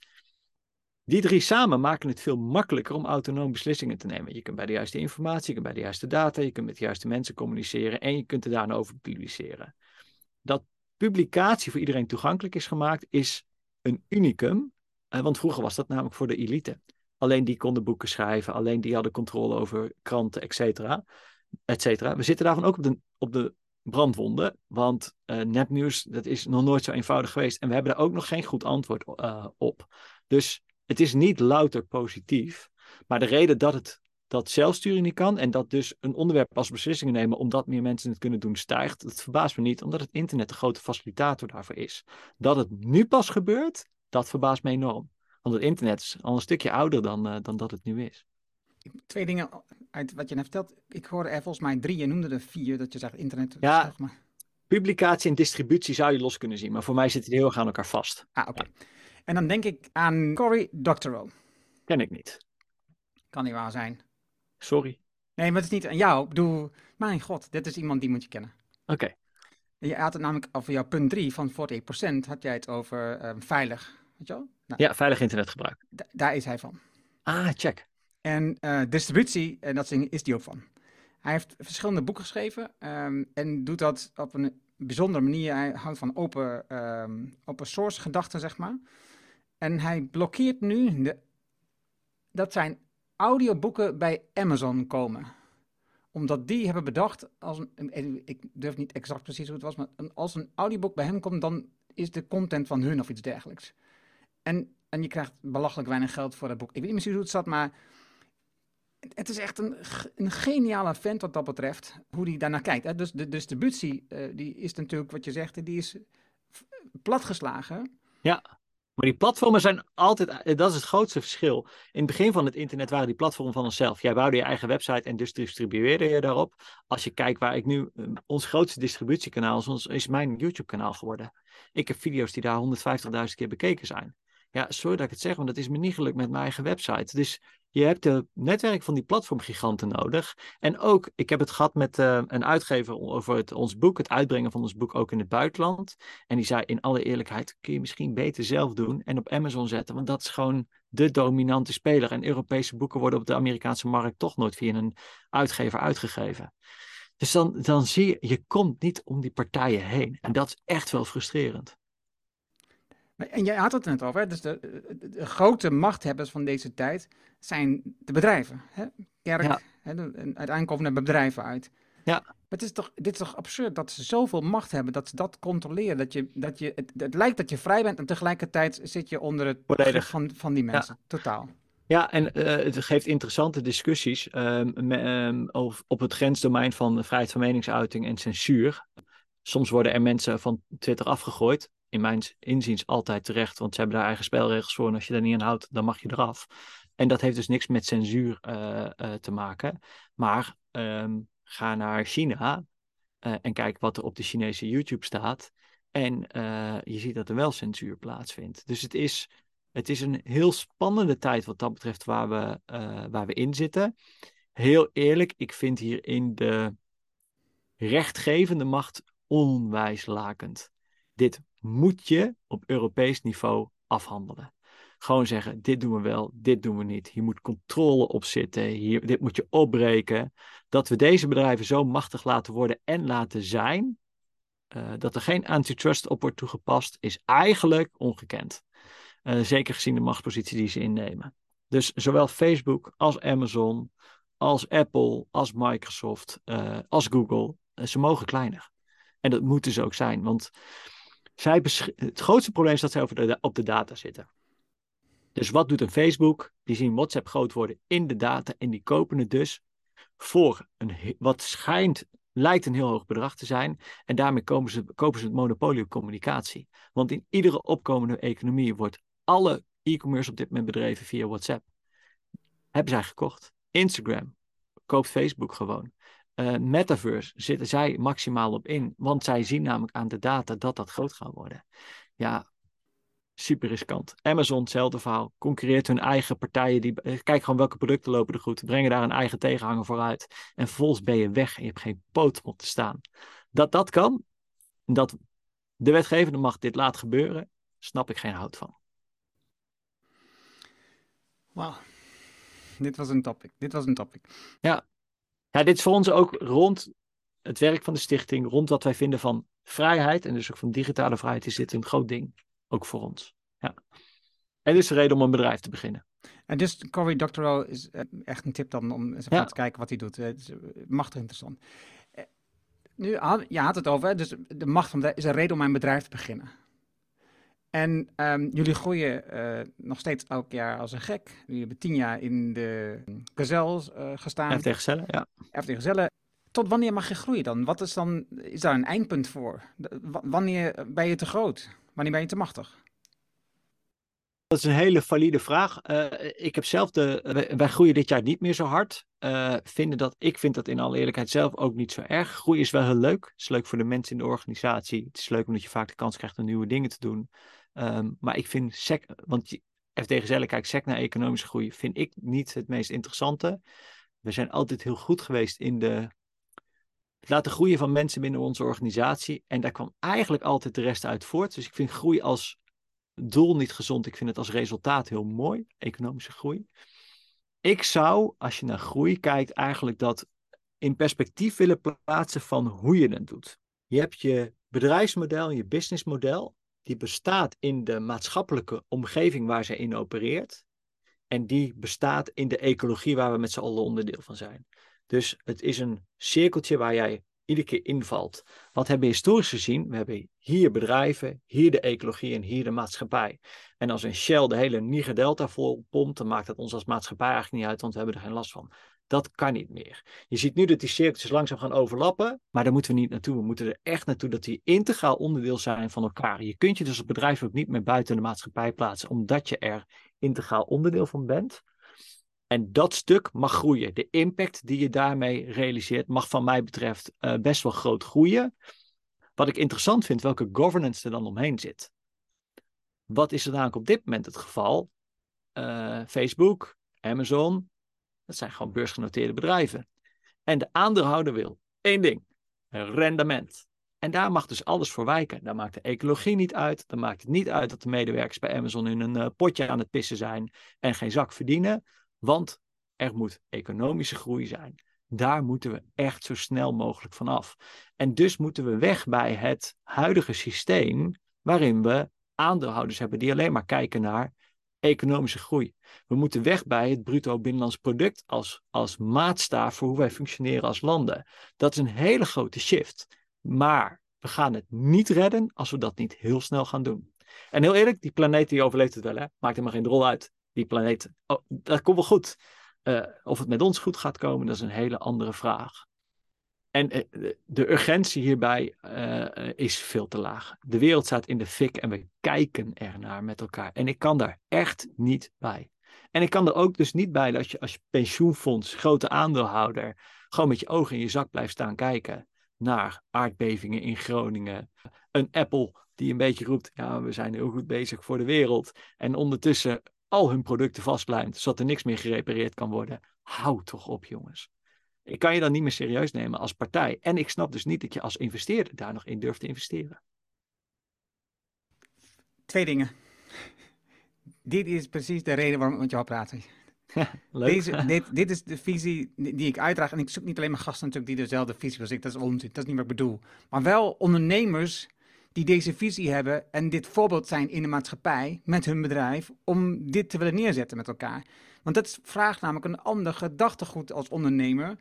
Die drie samen maken het veel makkelijker om autonoom beslissingen te nemen. Je kunt bij de juiste informatie, je kunt bij de juiste data, je kunt met de juiste mensen communiceren en je kunt er daarna over publiceren. Dat publicatie voor iedereen toegankelijk is gemaakt, is een unicum. Eh, want vroeger was dat namelijk voor de elite. Alleen die konden boeken schrijven, alleen die hadden controle over kranten, et cetera. Et cetera. We zitten daarvan ook op de, op de brandwonden. Want uh, nepnieuws, dat is nog nooit zo eenvoudig geweest. En we hebben daar ook nog geen goed antwoord uh, op. Dus het is niet louter positief. Maar de reden dat het dat zelfsturing niet kan en dat dus een onderwerp als beslissingen nemen omdat meer mensen het kunnen doen stijgt, dat verbaast me niet, omdat het internet de grote facilitator daarvoor is. Dat het nu pas gebeurt, dat verbaast me enorm. Want het internet is al een stukje ouder dan, uh, dan dat het nu is. Twee dingen uit wat je net vertelt. Ik hoorde er volgens mij drie, je noemde er vier, dat je zegt internet. Ja, zeg maar. publicatie en distributie zou je los kunnen zien, maar voor mij zitten die heel erg aan elkaar vast. Ah, oké. Ja. En dan denk ik aan Cory Doctorow. Ken ik niet. Kan niet waar zijn. Sorry. Nee, maar het is niet aan jou. Ik bedoel, mijn god, dit is iemand die moet je kennen. Oké. Okay. Je had het namelijk over jouw punt 3 van 48%, had jij het over um, veilig. Weet je wel? Nou, ja, veilig internetgebruik. daar is hij van. Ah, check. En uh, distributie, en dat is die ook van. Hij heeft verschillende boeken geschreven um, en doet dat op een bijzondere manier. Hij houdt van open, um, open source gedachten, zeg maar. En hij blokkeert nu de, dat zijn audioboeken bij Amazon komen. Omdat die hebben bedacht, als een, ik durf niet exact precies hoe het was, maar als een audioboek bij hem komt, dan is de content van hun of iets dergelijks. En, en je krijgt belachelijk weinig geld voor dat boek. Ik weet niet precies hoe het zat, maar het is echt een, een geniale vent wat dat betreft, hoe hij daarnaar kijkt. Hè? Dus de distributie, uh, die is natuurlijk wat je zegt, die is platgeslagen. Ja. Maar die platformen zijn altijd, eh, dat is het grootste verschil. In het begin van het internet waren die platformen van onszelf. Jij bouwde je eigen website en dus distribueerde je daarop. Als je kijkt waar ik nu, eh, ons grootste distributiekanaal is, is mijn YouTube-kanaal geworden. Ik heb video's die daar 150.000 keer bekeken zijn. Ja, sorry dat ik het zeg, want dat is me niet gelukt met mijn eigen website. Dus je hebt het netwerk van die platformgiganten nodig. En ook, ik heb het gehad met uh, een uitgever over het, ons boek, het uitbrengen van ons boek ook in het buitenland. En die zei in alle eerlijkheid, kun je misschien beter zelf doen en op Amazon zetten. Want dat is gewoon de dominante speler. En Europese boeken worden op de Amerikaanse markt toch nooit via een uitgever uitgegeven. Dus dan, dan zie je, je komt niet om die partijen heen. En dat is echt wel frustrerend. En jij had het net over, dus de, de, grote machthebbers van deze tijd zijn de bedrijven. Hè? Kerk, ja. hè, de, uiteindelijk komen er bedrijven uit. Ja. het is toch, dit is toch absurd dat ze zoveel macht hebben, dat ze dat controleren. Dat je, dat je, het, het lijkt dat je vrij bent en tegelijkertijd zit je onder het Volledig. van, van die mensen. Totaal. Ja, en eh, het geeft interessante discussies ehm, ehm, of- op het grensdomein van vrijheid van meningsuiting en censuur. Soms worden er mensen van Twitter afgegooid. In mijn inziens altijd terecht, want ze hebben daar eigen spelregels voor. En als je daar niet aan houdt, dan mag je eraf. En dat heeft dus niks met censuur eh, eh, te maken. Maar ehm, ga naar China eh, en kijk wat er op de Chinese YouTube staat. En je ziet dat er wel censuur plaatsvindt. Dus het is, het is een heel spannende tijd wat dat betreft waar we, waar we in zitten. Heel eerlijk, ik vind hierin de rechtgevende macht onwijs lakend. Dit moet je op Europees niveau afhandelen. Gewoon zeggen, dit doen we wel, dit doen we niet. Hier moet controle op zitten, hier, dit moet je opbreken. Dat we deze bedrijven zo machtig laten worden en laten zijn, eh, dat er geen antitrust op wordt toegepast, is eigenlijk ongekend. Eh, zeker gezien de machtspositie die ze innemen. Dus zowel Facebook als Amazon, als Apple, als Microsoft, eh, als Google, ze mogen kleiner. En dat moeten ze ook zijn, want zij het grootste probleem is dat zij over de, op de data zitten. Dus wat doet een Facebook? Die zien WhatsApp groot worden in de data en die kopen het dus voor een, wat schijnt, lijkt een heel hoog bedrag te zijn. En daarmee kopen ze, kopen ze het monopolie op communicatie. Want in iedere opkomende economie wordt alle e-commerce op dit moment bedreven via WhatsApp. Hebben zij gekocht. Instagram koopt Facebook gewoon. Eh, Metaverse zitten zij maximaal op in, want zij zien namelijk aan de data dat dat groot gaat worden. Ja, super riskant. Amazon, hetzelfde verhaal. Concurreert hun eigen partijen. Die, eh, kijk gewoon welke producten lopen er goed. Brengen daar een eigen tegenhanger voor uit. En vervolgens ben je weg en je hebt geen poot om te staan. Dat dat kan, dat de wetgevende macht dit laat gebeuren, snap ik geen hout van. Wauw. Dit was een topic. Dit was een topic. Ja, dit is voor ons ook rond het werk van de stichting, rond wat wij vinden van vrijheid en dus ook van digitale vrijheid, is dit een groot ding. Ook voor ons. Ja. En dit is de reden om een bedrijf te beginnen. En dus Cory Doctorow is eh, echt een tip dan om eens even Ja. te kijken wat hij doet. Eh, Het is eh, machtig interessant. Nu, je had het over, dus de macht van de, is een reden om mijn bedrijf te beginnen. En ehm, jullie groeien eh, nog steeds elk jaar als een gek. Jullie hebben tien jaar in de gazelles eh gestaan. En tegen cellen, ja. FD Gezellen. Tot wanneer mag je groeien dan? Wat is dan, is daar een eindpunt voor? Wanneer ben je te groot? Wanneer ben je te machtig? Dat is een hele valide vraag. Eh, ik heb zelf de. Wij, wij groeien dit jaar niet meer zo hard. Vinden dat, ik vind dat in alle eerlijkheid zelf ook niet zo erg. Groei is wel heel leuk. Het is leuk voor de mensen in de organisatie. Het is leuk omdat je vaak de kans krijgt om nieuwe dingen te doen. Ehm, maar ik vind sec, want FD Gezellen kijkt sec naar economische groei, vind ik niet het meest interessante. We zijn altijd heel goed geweest in de het laten groeien van mensen binnen onze organisatie. En daar kwam eigenlijk altijd de rest uit voort. Dus ik vind groei als doel niet gezond. Ik vind het als resultaat heel mooi, economische groei. Ik zou, als je naar groei kijkt, eigenlijk dat in perspectief willen plaatsen van hoe je het doet. Je hebt je bedrijfsmodel, je businessmodel, die bestaat in de maatschappelijke omgeving waar ze in opereert. En die bestaat in de ecologie waar we met z'n allen onderdeel van zijn. Dus het is een cirkeltje waar jij iedere keer invalt. Wat hebben we historisch gezien? We hebben hier bedrijven, hier de ecologie en hier de maatschappij. En als een Shell de hele Niger Delta vol pompt, dan maakt dat ons als maatschappij eigenlijk niet uit, want we hebben er geen last van. Dat kan niet meer. Je ziet nu dat die cirkeltjes langzaam gaan overlappen, maar daar moeten we niet naartoe. We moeten er echt naartoe dat die integraal onderdeel zijn van elkaar. Je kunt je dus als bedrijf ook niet meer buiten de maatschappij plaatsen, omdat je er integraal onderdeel van bent. En dat stuk mag groeien. De impact die je daarmee realiseert, mag van mij betreft uh, best wel groot groeien. Wat ik interessant vind, welke governance er dan omheen zit. Wat is er namelijk op dit moment het geval? Uh, Facebook, Amazon, dat zijn gewoon beursgenoteerde bedrijven. En de aandeelhouder wil één ding: rendement. En daar mag dus alles voor wijken. Daar maakt de ecologie niet uit. Dan maakt het niet uit dat de medewerkers bij Amazon in een uh, potje aan het pissen zijn en geen zak verdienen. Want er moet economische groei zijn. Daar moeten we echt zo snel mogelijk van af. En dus moeten we weg bij het huidige systeem waarin we aandeelhouders hebben die alleen maar kijken naar economische groei. We moeten weg bij het bruto binnenlands product als, als maatstaaf voor hoe wij functioneren als landen. Dat is een hele grote shift. Maar we gaan het niet redden als we dat niet heel snel gaan doen. En heel eerlijk, die planeet die overleeft het wel, hè? maakt helemaal geen rol uit. Die planeet, oh, dat komt wel goed. Uh, of het met ons goed gaat komen, dat is een hele andere vraag. En uh, de urgentie hierbij uh, is veel te laag. De wereld staat in de fik en we kijken ernaar met elkaar. En ik kan daar echt niet bij. En ik kan er ook dus niet bij dat je als pensioenfonds, grote aandeelhouder, gewoon met je ogen in je zak blijft staan kijken naar aardbevingen in Groningen. Een Apple die een beetje roept, ja, we zijn heel goed bezig voor de wereld. En ondertussen al hun producten vastlijmt, zodat er niks meer gerepareerd kan worden. Hou toch op, jongens. Ik kan je dan niet meer serieus nemen als partij. En ik snap dus niet dat je als investeerder daar nog in durft te investeren. Twee dingen. Dit is precies de reden waarom ik met jou praat. leuk. Deze, dit, dit is de visie die ik uitdraag. En ik zoek niet alleen maar gasten natuurlijk die dezelfde visie als ik. Dat is onzin. Dat is niet wat ik bedoel. Maar wel ondernemers die deze visie hebben en dit voorbeeld zijn in de maatschappij met hun bedrijf om dit te willen neerzetten met elkaar. Want dat vraagt namelijk een ander gedachtegoed als ondernemer.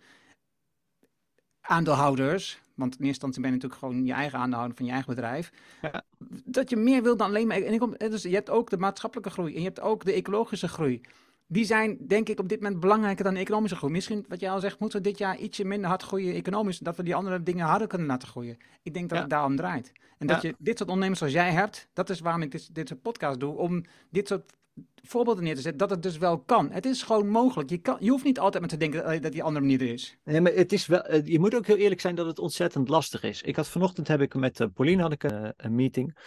Aandeelhouders, want in eerste instantie ben je natuurlijk gewoon je eigen aandeelhouder van je eigen bedrijf. Ja. Dat je meer wil dan alleen maar. En ik kom, dus je hebt ook de maatschappelijke groei en je hebt ook de ecologische groei die zijn denk ik op dit moment belangrijker dan de economische groei. Misschien, wat jij al zegt, moeten we dit jaar ietsje minder hard groeien economisch, dat we die andere dingen harder kunnen laten groeien. Ik denk dat het daarom draait. En dat je dit soort ondernemers zoals jij hebt, dat is waarom ik dit, dit soort podcast doe, om dit soort voorbeelden neer te zetten, dat het dus wel kan. Het is gewoon mogelijk. Je, kan, je hoeft niet altijd maar te denken dat, die andere manier er is. Nee, maar het is wel, eh, je moet ook heel eerlijk zijn dat het ontzettend lastig is. Ik had vanochtend heb ik met uh, Pauline had ik een, een meeting.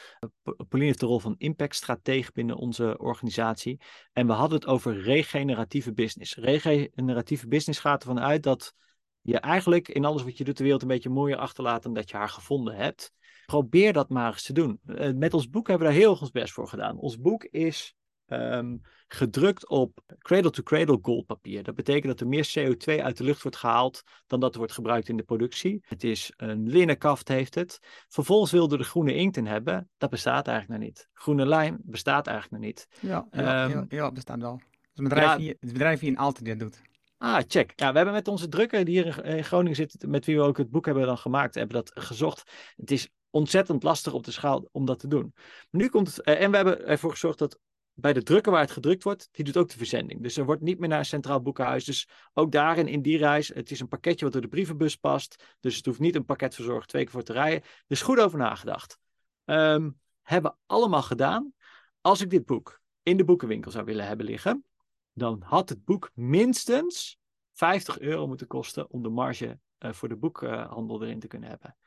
Pauline heeft de rol van impactstratege binnen onze organisatie. En we hadden het over regeneratieve business. Regeneratieve business gaat ervan uit dat je eigenlijk in alles wat je doet de wereld een beetje mooier achterlaat dan dat je haar gevonden hebt. Probeer dat maar eens te doen. met ons boek hebben we daar heel ons best voor gedaan. Ons boek is um, gedrukt op cradle-to-cradle goldpapier. Dat betekent dat er meer CO2 uit de lucht wordt gehaald dan dat er wordt gebruikt in de productie. Het is een linnen kaft heeft het. Vervolgens wilde er de groene inkt in hebben. Dat bestaat eigenlijk nog niet. Groene lijm bestaat eigenlijk nog niet. Ja, ja, um, ja, ja bestaat wel. Het bedrijf, ja, hier, het bedrijf hier in Aalten dit doet. Ah, check. Ja, we hebben met onze drukker die hier in Groningen zit, met wie we ook het boek hebben dan gemaakt, hebben dat gezocht. Het is ontzettend lastig op de schaal om dat te doen. Maar nu komt het, en we hebben ervoor gezorgd dat bij de drukker waar het gedrukt wordt, die doet ook de verzending. Dus er wordt niet meer naar een centraal boekenhuis. Dus ook daarin, in die reis, het is een pakketje wat door de brievenbus past. Dus het hoeft niet een pakketverzorger twee keer voor te rijden. Is goed over nagedacht. Um, hebben allemaal gedaan. Als ik dit boek in de boekenwinkel zou willen hebben liggen, dan had het boek minstens 50 euro moeten kosten om de marge uh, voor de boekhandel erin te kunnen hebben.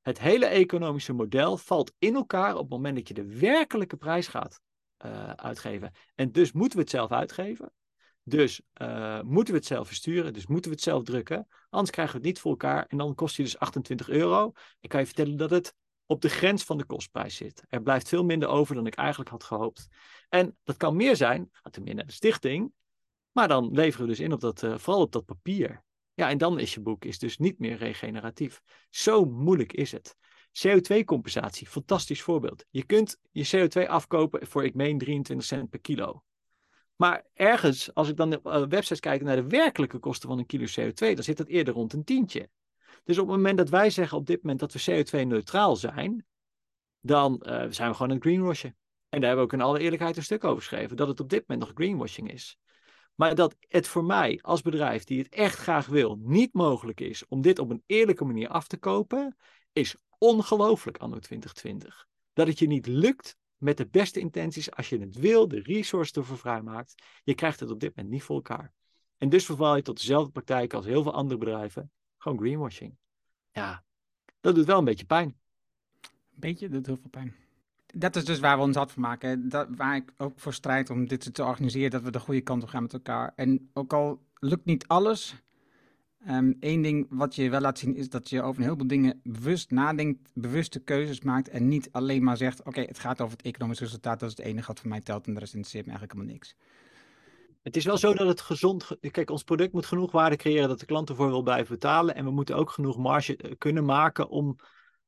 Het hele economische model valt in elkaar op het moment dat je de werkelijke prijs gaat uh, uitgeven. En dus moeten we het zelf uitgeven. Dus uh, moeten we het zelf versturen. Dus moeten we het zelf drukken. Anders krijgen we het niet voor elkaar. En dan kost je dus 28 euro. Ik kan je vertellen dat het op de grens van de kostprijs zit. Er blijft veel minder over dan ik eigenlijk had gehoopt. En dat kan meer zijn, gaat er meer naar de stichting. Maar dan leveren we dus in op dat, uh, vooral op dat papier. Ja, en dan is je boek is dus niet meer regeneratief. Zo moeilijk is het. CO2-compensatie, fantastisch voorbeeld. Je kunt je CO2 afkopen voor, ik meen, 23 cent per kilo. Maar ergens, als ik dan op uh, websites kijk naar de werkelijke kosten van een kilo CO2, dan zit dat eerder rond een tientje. Dus op het moment dat wij zeggen op dit moment dat we CO2-neutraal zijn, dan uh, zijn we gewoon een greenwashen. En daar hebben we ook in alle eerlijkheid een stuk over geschreven, dat het op dit moment nog greenwashing is. Maar dat het voor mij als bedrijf die het echt graag wil, niet mogelijk is om dit op een eerlijke manier af te kopen, is ongelooflijk anno 2020. Dat het je niet lukt met de beste intenties als je het wil, de resource ervoor vrijmaakt. Je krijgt het op dit moment niet voor elkaar. En dus verval je tot dezelfde praktijk als heel veel andere bedrijven. Gewoon greenwashing. Ja, dat doet wel een beetje pijn. Een beetje, dat doet heel veel pijn. Dat is dus waar we ons hard van maken. Dat, waar ik ook voor strijd om dit te organiseren, dat we de goede kant op gaan met elkaar. En ook al lukt niet alles, Eén ehm, ding wat je wel laat zien is dat je over een heleboel dingen bewust nadenkt, bewuste keuzes maakt en niet alleen maar zegt: Oké, het gaat over het economisch resultaat, dat is het enige wat voor mij telt en de rest interesseert me eigenlijk helemaal niks. Het is wel zo dat het gezond. Kijk, ons product moet genoeg waarde creëren dat de klant ervoor wil blijven betalen. En we moeten ook genoeg marge eh, kunnen maken om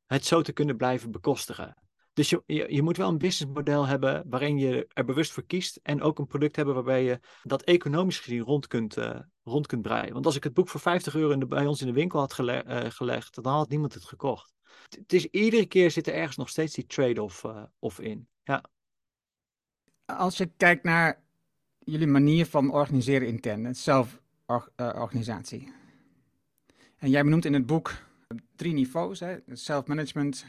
het zo te kunnen blijven bekostigen. Dus je, je, moet wel een businessmodel hebben waarin je er bewust voor kiest. En ook een product hebben waarbij je dat economisch gezien rond kunt, uh, rond kunt breien. Want als ik het boek voor 50 euro in bij ons in de winkel had uh, gelegd, dan had niemand het gekocht. Het is iedere keer zit er ergens nog steeds die trade-off uh, of in. Ja. Als je kijkt naar jullie manier van organiseren intern, het zelforganisatie. En jij benoemt in het boek drie niveaus: self-management,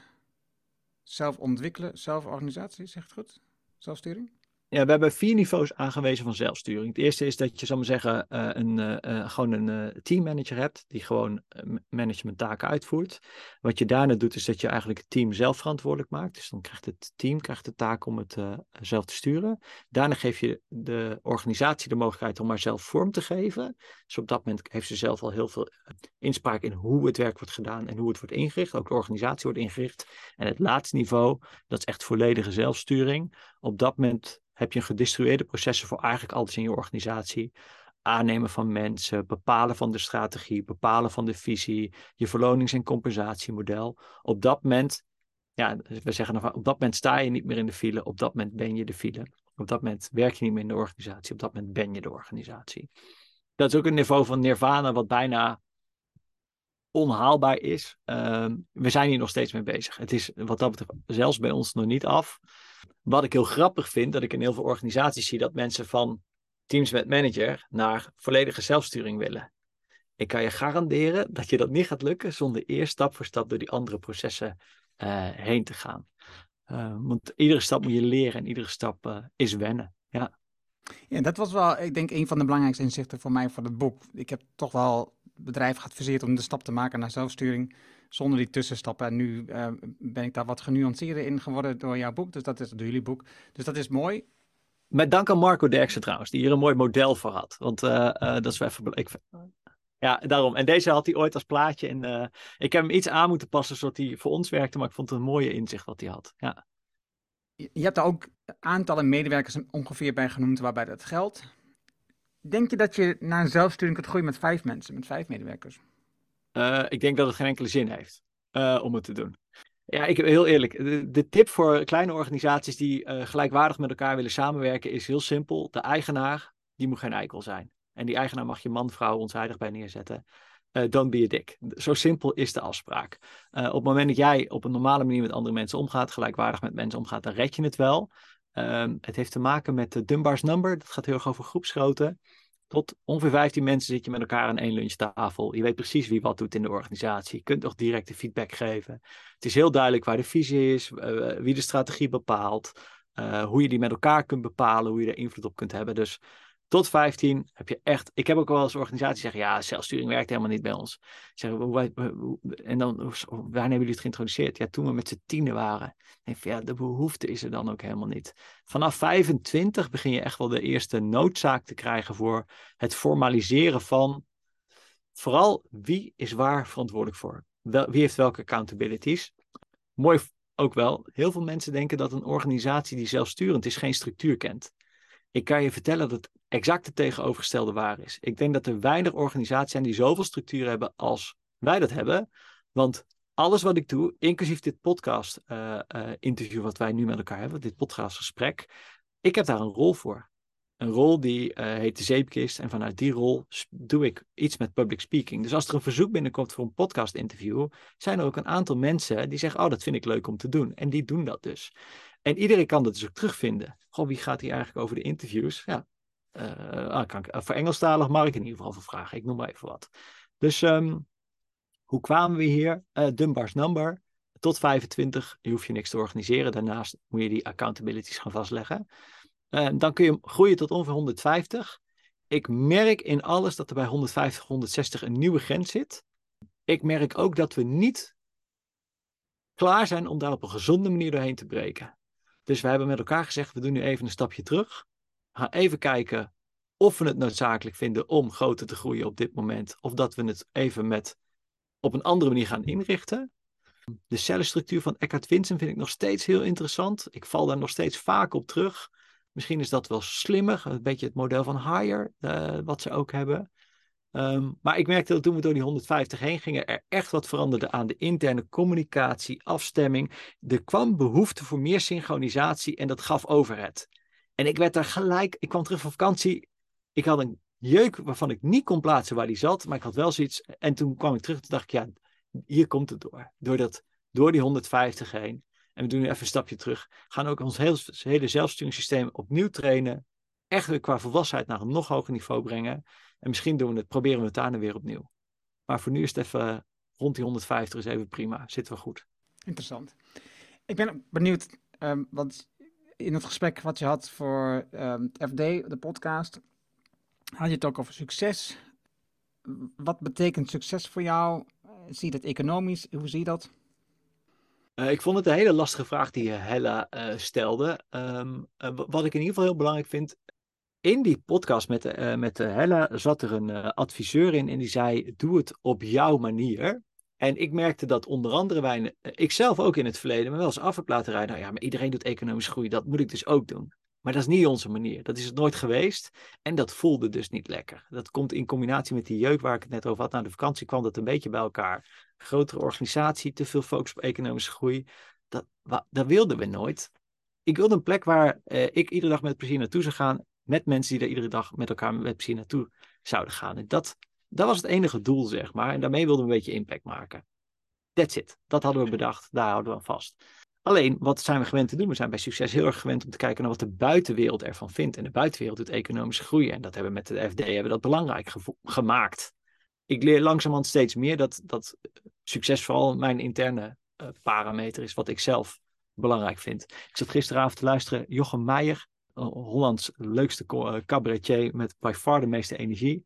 zelf ontwikkelen, zelforganisatie, zegt het goed? Zelfsturing? Ja, we hebben vier niveaus aangewezen van zelfsturing. Het eerste is dat je, zal maar zeggen, uh, een, uh, gewoon een teammanager hebt die gewoon managementtaken uitvoert. Wat je daarna doet, is dat je eigenlijk het team zelf verantwoordelijk maakt. Dus dan krijgt het team krijgt de taak om het zelf te sturen. Daarna geef je de organisatie de mogelijkheid om maar zelf vorm te geven. Dus op dat moment heeft ze zelf al heel veel inspraak in hoe het werk wordt gedaan en hoe het wordt ingericht. Ook de organisatie wordt ingericht. En het laatste niveau, dat is echt volledige zelfsturing. Op dat moment heb je gedistribueerde processen voor eigenlijk alles in je organisatie. Aannemen van mensen, bepalen van de strategie, bepalen van de visie, je verlonings- en compensatiemodel. Op dat moment, ja, we zeggen nog, op dat moment sta je niet meer in de file, op dat moment ben je de file. Op dat moment werk je niet meer in de organisatie, op dat moment ben je de organisatie. Dat is ook een niveau van nirvana wat bijna onhaalbaar is. Uh, we zijn hier nog steeds mee bezig. Het is wat dat betreft zelfs bij ons nog niet af. Wat ik heel grappig vind, dat ik in heel veel organisaties zie dat mensen van teams met manager naar volledige zelfsturing willen. Ik kan je garanderen dat je dat niet gaat lukken zonder eerst stap voor stap door die andere processen uh, heen te gaan. Uh, want iedere stap moet je leren en iedere stap uh, is wennen. Ja. ja, dat was wel, ik denk, een van de belangrijkste inzichten voor mij voor het boek. Ik heb toch wel bedrijven geadviseerd om de stap te maken naar zelfsturing zonder die tussenstappen. En nu uh, ben ik daar wat genuanceerder in geworden door jouw boek. Dus dat is door jullie boek. Dus dat is mooi. Met dank aan Marco Derksen trouwens, die hier een mooi model voor had. Want uh, uh, dat is wel even... Ik, ja, daarom. En deze had hij ooit als plaatje. En ik heb hem iets aan moeten passen zodat hij voor ons werkte. Maar ik vond het een mooie inzicht wat hij had. Ja. Je hebt daar ook aantallen medewerkers ongeveer bij genoemd waarbij dat geldt. Denk je dat je naar een zelfsturing kunt groeien met vijf mensen, met vijf medewerkers? Uh, ik denk dat het geen enkele zin heeft uh, om het te doen. Ja, ik heel eerlijk. De, de tip voor kleine organisaties die uh, gelijkwaardig met elkaar willen samenwerken is heel simpel. De eigenaar, die moet geen eikel zijn. En die eigenaar mag je man, vrouw onzijdig bij neerzetten. don't be a dick. Zo simpel is de afspraak. op het moment dat jij op een normale manier met andere mensen omgaat, gelijkwaardig met mensen omgaat, dan red je het wel. Um, het heeft te maken met de Dunbar's number. Dat gaat heel erg over groepsgrootte. Tot ongeveer 15 mensen zit je met elkaar aan één lunchtafel. Je weet precies wie wat doet in de organisatie. Je kunt nog directe feedback geven. Het is heel duidelijk waar de visie is, uh, wie de strategie bepaalt, uh, hoe je die met elkaar kunt bepalen, hoe je er invloed op kunt hebben. Dus tot 15 heb je echt. Ik heb ook wel eens organisaties zeggen: ja, zelfsturing werkt helemaal niet bij ons. Zeggen, wij, en dan, wanneer hebben jullie het geïntroduceerd? Ja, toen we met z'n tienen waren. En ja, de behoefte is er dan ook helemaal niet. Vanaf 25 begin je echt wel de eerste noodzaak te krijgen voor het formaliseren van. Vooral wie is waar verantwoordelijk voor? Wel, wie heeft welke accountabilities? Mooi ook wel, heel veel mensen denken dat een organisatie die zelfsturend is geen structuur kent. Ik kan je vertellen dat het exact het tegenovergestelde waar is. Ik denk dat er weinig organisaties zijn die zoveel structuur hebben als wij dat hebben. Want alles wat ik doe, inclusief dit podcast uh, uh, interview wat wij nu met elkaar hebben, dit podcastgesprek, ik heb daar een rol voor. Een rol die uh, heet de zeepkist en vanuit die rol doe ik iets met public speaking. Dus als er een verzoek binnenkomt voor een podcast interview, zijn er ook een aantal mensen die zeggen, oh dat vind ik leuk om te doen. En die doen dat dus. En iedereen kan dat dus ook terugvinden. Goh, wie gaat hier eigenlijk over de interviews? Ja, uh, ah, kan uh, voor Engelstalig mag ik in ieder geval voor vragen. Ik noem maar even wat. Dus um, hoe kwamen we hier? Uh, Dunbar's number. Tot 25 je hoef je niks te organiseren. Daarnaast moet je die accountabilities gaan vastleggen. dan kun je groeien tot ongeveer 150. Ik merk in alles dat er bij 150, 160 een nieuwe grens zit. Ik merk ook dat we niet klaar zijn om daar op een gezonde manier doorheen te breken. Dus we hebben met elkaar gezegd, we doen nu even een stapje terug. Ga even kijken of we het noodzakelijk vinden om groter te groeien op dit moment. Of dat we het even met op een andere manier gaan inrichten. De cellenstructuur van Eckhart Vincent vind ik nog steeds heel interessant. Ik val daar nog steeds vaak op terug. Misschien is dat wel slimmer. Een beetje het model van Hire, uh, wat ze ook hebben. Ehm, maar ik merkte dat toen we door die 150 heen gingen, er echt wat veranderde aan de interne communicatie, afstemming. Er kwam behoefte voor meer synchronisatie en dat gaf overheid. En ik werd daar gelijk, ik kwam terug van vakantie. Ik had een jeuk waarvan ik niet kon plaatsen waar die zat, maar ik had wel zoiets. En toen kwam ik terug en dacht ik, ja, hier komt het door. Door, dat, door die 150 heen. En we doen nu even een stapje terug. Gaan ook ons hele, hele zelfsturingssysteem opnieuw trainen. Echt weer qua volwassenheid naar een nog hoger niveau brengen. En misschien doen we het, proberen we het daarna weer opnieuw. Maar voor nu is het even rond die 150 is even prima. Zitten we goed. Interessant. Ik ben benieuwd, um, want in het gesprek wat je had voor um, ehm, FD, de podcast, had je het ook over succes. Wat betekent succes voor jou? Zie je dat economisch? Hoe zie je dat? Uh, ik vond het een hele lastige vraag die Hella uh, stelde. Um, uh, wat ik in ieder geval heel belangrijk vind. In die podcast met, met Hella zat er een adviseur in en die zei: Doe het op jouw manier. En ik merkte dat onder andere wij, ik zelf ook in het verleden, maar wel eens af heb laten rijden. Nou ja, maar iedereen doet economische groei, dat moet ik dus ook doen. Maar dat is niet onze manier. Dat is het nooit geweest. En dat voelde dus niet lekker. Dat komt in combinatie met die jeuk waar ik het net over had. Na de vakantie kwam dat een beetje bij elkaar. Grotere organisatie, te veel focus op economische groei. Dat, dat wilden we nooit. Ik wilde een plek waar eh, ik iedere dag met plezier naartoe zou gaan. Met mensen die er iedere dag met elkaar met plezier naartoe zouden gaan. En dat, dat was het enige doel, zeg maar. En daarmee wilden we een beetje impact maken. That's it. Dat hadden we bedacht. Daar houden we aan vast. Alleen, wat zijn we gewend te doen? We zijn bij succes heel erg gewend om te kijken naar wat de buitenwereld ervan vindt. En de buitenwereld doet economische groei. En dat hebben we met de FD hebben dat belangrijk gemaakt. Ik leer langzamerhand steeds meer dat, dat succes vooral mijn interne uh, parameter is, wat ik zelf belangrijk vind. Ik zat gisteravond te luisteren, Jochem Meijer, Hollands leukste uh, cabaretier met by far de meeste energie.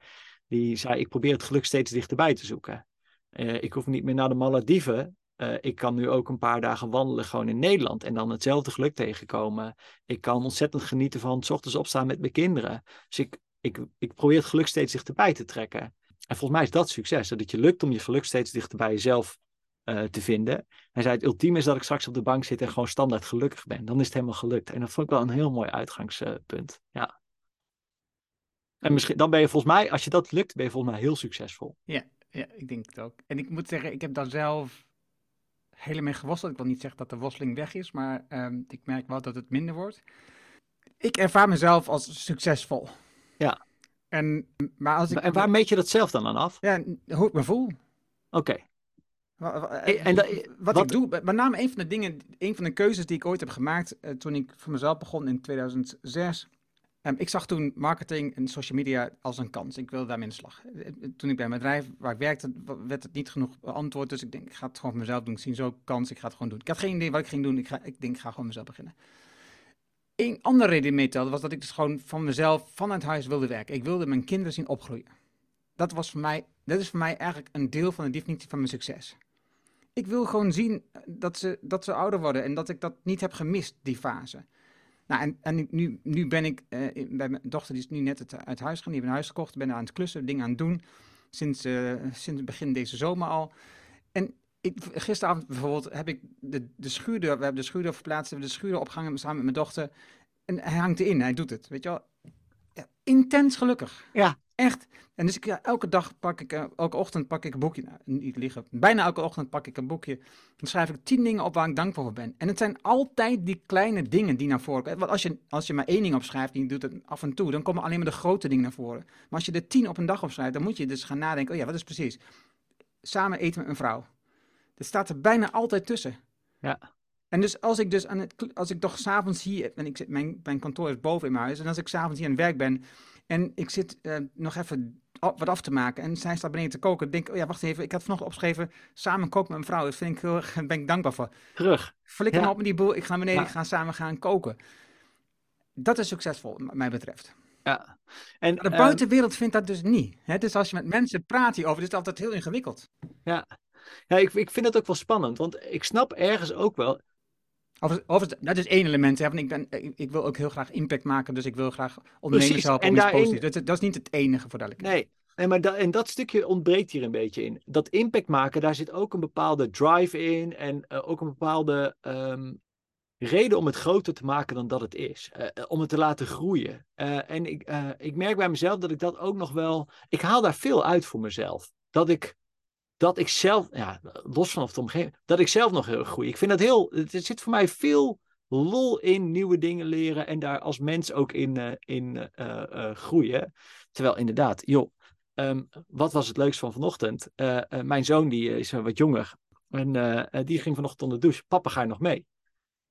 Die zei, ik probeer het geluk steeds dichterbij te zoeken. Uh, ik hoef niet meer naar de Malediven. Uh, ik kan nu ook een paar dagen wandelen gewoon in Nederland en dan hetzelfde geluk tegenkomen. Ik kan ontzettend genieten van s ochtends opstaan met mijn kinderen. Dus ik, ik, ik probeer het geluk steeds dichterbij te trekken. En volgens mij is dat succes, dat je lukt om je geluk steeds dichter bij jezelf te vinden. Hij zei, het ultieme is dat ik straks op de bank zit en gewoon standaard gelukkig ben. Dan is het helemaal gelukt. En dat vond ik wel een heel mooi uitgangspunt. ja. En misschien, dan ben je volgens mij, als je dat lukt, ben je volgens mij heel succesvol. Ja, ja, ik denk het ook. En ik moet zeggen, ik heb dan zelf helemaal geworsteld. Ik wil niet zeggen dat de worsteling weg is, maar um, ik merk wel dat het minder wordt. Ik ervaar mezelf als succesvol. Ja. En, maar als ik... en waar meet je dat zelf dan aan af? Ja, hoe ik me voel. Oké. Okay. En dat, wat, wat, ik doe, met name een van de dingen, een van de keuzes die ik ooit heb gemaakt uh, toen ik voor mezelf begon in 2006, Um, ik zag toen marketing en social media als een kans. Ik wilde daarmee in de slag. Eh, eh, toen ik bij een bedrijf waar ik werkte, werd het niet genoeg beantwoord. Dus ik denk, ik ga het gewoon voor mezelf doen. Ik zie zo'n kans, ik ga het gewoon doen. Ik had geen idee wat ik ging doen. Ik, ga, ik denk, ik ga gewoon mezelf beginnen. Een andere reden die meetelde was dat ik dus gewoon van mezelf vanuit huis wilde werken. Ik wilde mijn kinderen zien opgroeien. Dat, was voor mij, dat is voor mij eigenlijk een deel van de definitie van mijn succes. Ik wil gewoon zien dat ze, dat ze ouder worden en dat ik dat niet heb gemist, die fase. Nou, en, en nu, nu ben ik, uh, bij mijn dochter die is nu net het, uit huis gaan, die heeft een huis gekocht, ben aan het klussen, dingen aan het doen, sinds, uh, sinds begin deze zomer al. En ik, gisteravond bijvoorbeeld heb ik de, de schuurdeur, we hebben de schuurdeur verplaatst, we hebben de schuurdeur opgehangen samen met mijn dochter. En hij hangt erin, hij doet het, weet je wel. Intens gelukkig. Ja. Echt. En dus ik, ja, elke dag pak ik, uh, elke ochtend pak ik een boekje. Nou, niet liggen. Bijna elke ochtend pak ik een boekje. Dan schrijf ik tien dingen op waar ik dankbaar voor ben. En het zijn altijd die kleine dingen die naar voren komen. Want als je, als je maar één ding opschrijft je doet het af en toe, dan komen alleen maar de grote dingen naar voren. Maar als je er tien op een dag opschrijft, dan moet je dus gaan nadenken. Oh ja, wat is precies? Samen eten met een vrouw. Dat staat er bijna altijd tussen. Ja. En dus als ik dus aan het, als ik toch s'avonds hier, en ik zit, mijn, mijn kantoor is boven in mijn huis, en als ik s'avonds hier aan het werk ben en ik zit uh, nog even wat af te maken en zij staat beneden te koken, denk ik, oh ja, wacht even, ik had vanochtend opgeschreven, samen koken met mijn vrouw, dat vind ik heel erg, ben ik dankbaar voor. Terug. Flikker ja. me op met die boel, ik ga beneden, ja. ik ga samen gaan koken. Dat is succesvol, wat mij betreft. Ja. En, de buitenwereld vindt dat dus niet. Hè? Dus als je met mensen praat hierover, is het altijd heel ingewikkeld. Ja, ja ik, ik vind het ook wel spannend, want ik snap ergens ook wel, of, of, dat is één element. Hè, ik, ben, ik, wil ook heel graag impact maken, dus ik wil graag ondernemers helpen om iets positiefs. Dat, dat, is niet het enige voor duidelijkheid. Nee, nee maar da, en dat stukje ontbreekt hier een beetje in. Dat impact maken, daar zit ook een bepaalde drive in en uh, ook een bepaalde um, reden om het groter te maken dan dat het is. om het te laten groeien. en ik, ik merk bij mezelf dat ik dat ook nog wel. Ik haal daar veel uit voor mezelf. Dat ik dat ik zelf, ja, los van of het omgeving, dat ik zelf nog heel groei. Ik vind dat heel, er zit voor mij veel lol in nieuwe dingen leren en daar als mens ook in, uh, in uh, groeien. Terwijl inderdaad, joh, um, wat was het leukst van vanochtend? mijn zoon die is wat jonger en die ging vanochtend onder de douche. Papa, ga je nog mee?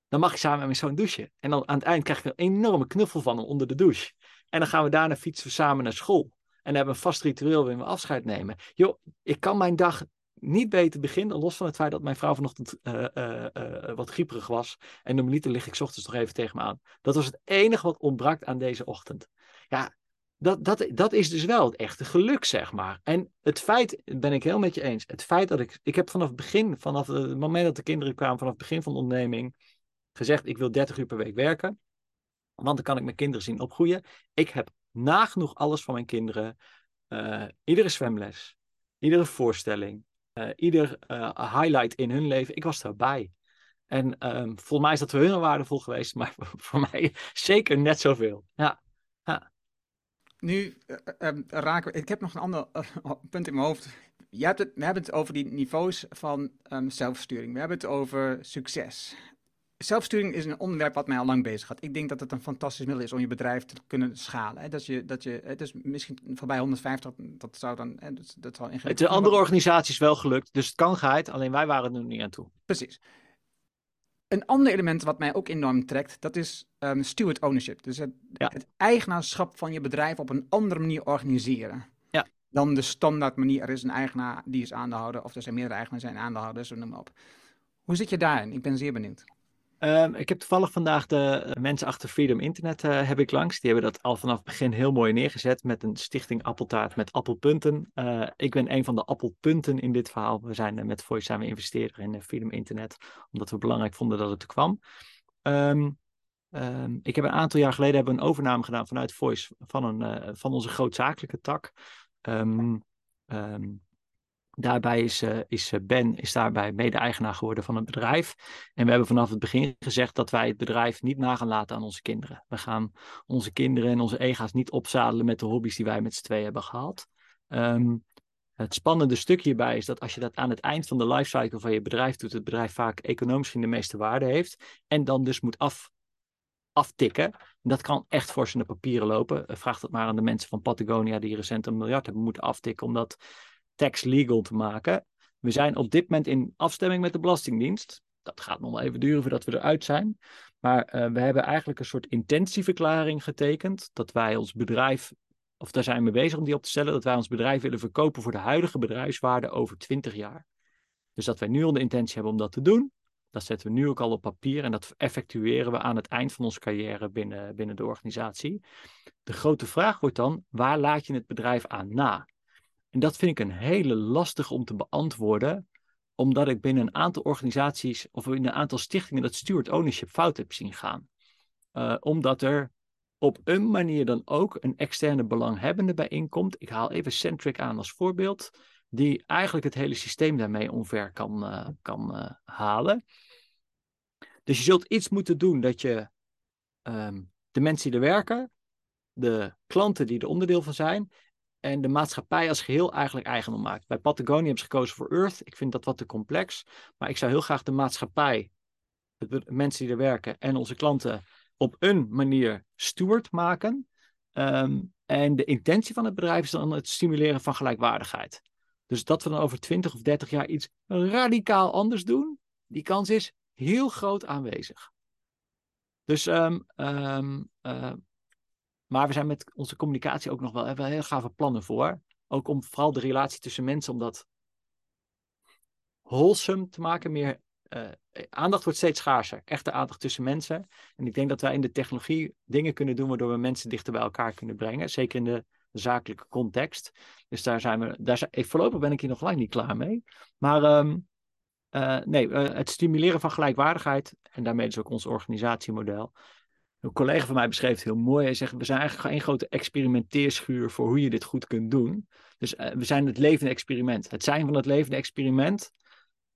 Dan mag ik samen met mijn zoon douchen. En dan aan het eind krijg ik een enorme knuffel van hem onder de douche. En dan gaan we daarna fietsen samen naar school. En hebben een vast ritueel waarin we afscheid nemen. Joh, ik kan mijn dag niet beter beginnen, los van het feit dat mijn vrouw vanochtend uh, uh, wat grieperig was. En normaliter lig ik ochtends nog even tegen me aan. Dat was het enige wat ontbrak aan deze ochtend. Ja, dat, dat, dat is dus wel het echte geluk, zeg maar. En het feit, ben ik heel met je eens, het feit dat ik, ik heb vanaf het begin, vanaf het moment dat de kinderen kwamen, vanaf het begin van de onderneming, gezegd, ik wil 30 uur per week werken. Want dan kan ik mijn kinderen zien opgroeien. Ik heb nagenoeg alles van mijn kinderen. Uh, iedere zwemles, iedere voorstelling, uh, ieder uh, highlight in hun leven. Ik was daarbij. En um, volgens mij is dat voor hun waardevol geweest, maar voor mij zeker net zoveel. Ja. ja. Nu uh, raken we. Ik heb nog een ander punt in mijn hoofd. Hebt het, we hebben het over die niveaus van um, zelfsturing. We hebben het over succes. Zelfsturing is een onderwerp wat mij al lang bezig had. Ik denk dat het een fantastisch middel is om je bedrijf te kunnen schalen. Hè? Dat je, dat je, het is misschien voorbij 150, dat zou dan. Hè, dat, dat zal Het is andere organisaties wel gelukt, dus het kan gaat, alleen wij waren er nog niet aan toe. Precies. Een ander element wat mij ook enorm trekt, dat is um, steward ownership. Dus het, het, eigenaarschap van je bedrijf op een andere manier organiseren. Ja. Dan de standaard manier. Er is een eigenaar die is aandeelhouder, of er zijn meerdere eigenaars zijn aandeelhouders, noem maar op. Hoe zit je daarin? Ik ben zeer benieuwd. Um, ik heb toevallig vandaag de mensen achter Freedom Internet uh, heb ik langs. Die hebben dat al vanaf het begin heel mooi neergezet met een stichting Appeltaart met appelpunten. Uh, ik ben een van de appelpunten in dit verhaal. We zijn met Voice we investeren in Freedom Internet, omdat we belangrijk vonden dat het er kwam. Um, um, ik heb een aantal jaar geleden hebben een overname gedaan vanuit Voice van, een, van onze grootzakelijke tak. Um, Daarbij is, uh, is eh, Ben is daarbij mede-eigenaar geworden van het bedrijf. En we hebben vanaf het begin gezegd dat wij het bedrijf niet na gaan laten aan onze kinderen. We gaan onze kinderen en onze ega's niet opzadelen met de hobby's die wij met z'n twee hebben gehad. Um, het spannende stuk hierbij is dat als je dat aan het eind van de lifecycle van je bedrijf doet, het bedrijf vaak economisch de meeste waarde heeft. En dan dus moet af, aftikken. Dat kan echt voor zijn papieren lopen. Vraag dat maar aan de mensen van Patagonia die recent een miljard hebben moeten aftikken, omdat tax legal te maken. We zijn op dit moment in afstemming met de Belastingdienst. Dat gaat nog wel even duren voordat we eruit zijn. Maar uh, we hebben eigenlijk een soort intentieverklaring getekend. Dat wij ons bedrijf, of daar zijn we bezig om die op te stellen, dat wij ons bedrijf willen verkopen voor de huidige bedrijfswaarde over 20 jaar. Dus dat wij nu al de intentie hebben om dat te doen. Dat zetten we nu ook al op papier en dat effectueren we aan het eind van onze carrière binnen, binnen de organisatie. De grote vraag wordt dan, waar laat je het bedrijf aan na? En dat vind ik een hele lastig om te beantwoorden, omdat ik binnen een aantal organisaties of in een aantal stichtingen dat steward ownership fout heb zien gaan. Uh, omdat er op een manier dan ook een externe belanghebbende bij inkomt. Ik haal even Centric aan als voorbeeld, die eigenlijk het hele systeem daarmee omver kan, uh, kan uh, halen. Dus je zult iets moeten doen dat je um, de mensen die er werken, de klanten die er onderdeel van zijn en de maatschappij als geheel eigenlijk eigendom maakt. Bij Patagonia hebben ze gekozen voor Earth. Ik vind dat wat te complex. Maar ik zou heel graag de maatschappij, de mensen die er werken en onze klanten op een manier steward maken. Um, en de intentie van het bedrijf is dan het stimuleren van gelijkwaardigheid. Dus dat we dan over 20 of 30 jaar iets radicaal anders doen, die kans is heel groot aanwezig. Dus um, maar we zijn met onze communicatie ook nog wel, hebben heel gave plannen voor. Ook om vooral de relatie tussen mensen, om dat wholesome te maken. Meer, uh, aandacht wordt steeds schaarser. Echte aandacht tussen mensen. En ik denk dat wij in de technologie dingen kunnen doen waardoor we mensen dichter bij elkaar kunnen brengen. Zeker in de zakelijke context. Dus daar zijn we. Daar zijn, voorlopig ben ik hier nog lang niet klaar mee. Maar um, uh, nee, uh, het stimuleren van gelijkwaardigheid. En daarmee dus ook ons organisatiemodel. Een collega van mij beschreef het heel mooi. Hij zegt, we zijn eigenlijk één grote experimenteerschuur voor hoe je dit goed kunt doen. Dus uh, we zijn het levende experiment. Het zijn van het levende experiment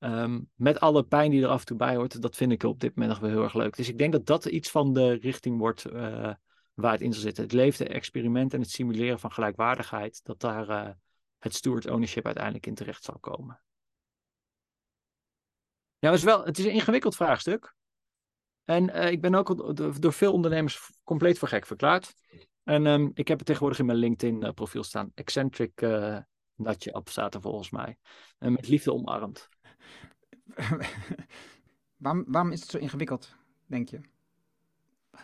Ehm, met alle pijn die er af en toe bij hoort, dat vind ik op dit moment nog wel heel erg leuk. Dus ik denk dat dat iets van de richting wordt uh, waar het in zal zitten. Het leefde experiment en het simuleren van gelijkwaardigheid, dat daar uh, het steward ownership uiteindelijk in terecht zal komen. Ja, is, wel, het is een ingewikkeld vraagstuk. En uh, ik ben ook door veel ondernemers compleet voor gek verklaard. En um, ik heb het tegenwoordig in mijn LinkedIn-profiel staan. Eccentric uh, natje op staat er volgens mij. En met liefde omarmd. waarom, waarom is het zo ingewikkeld, denk je?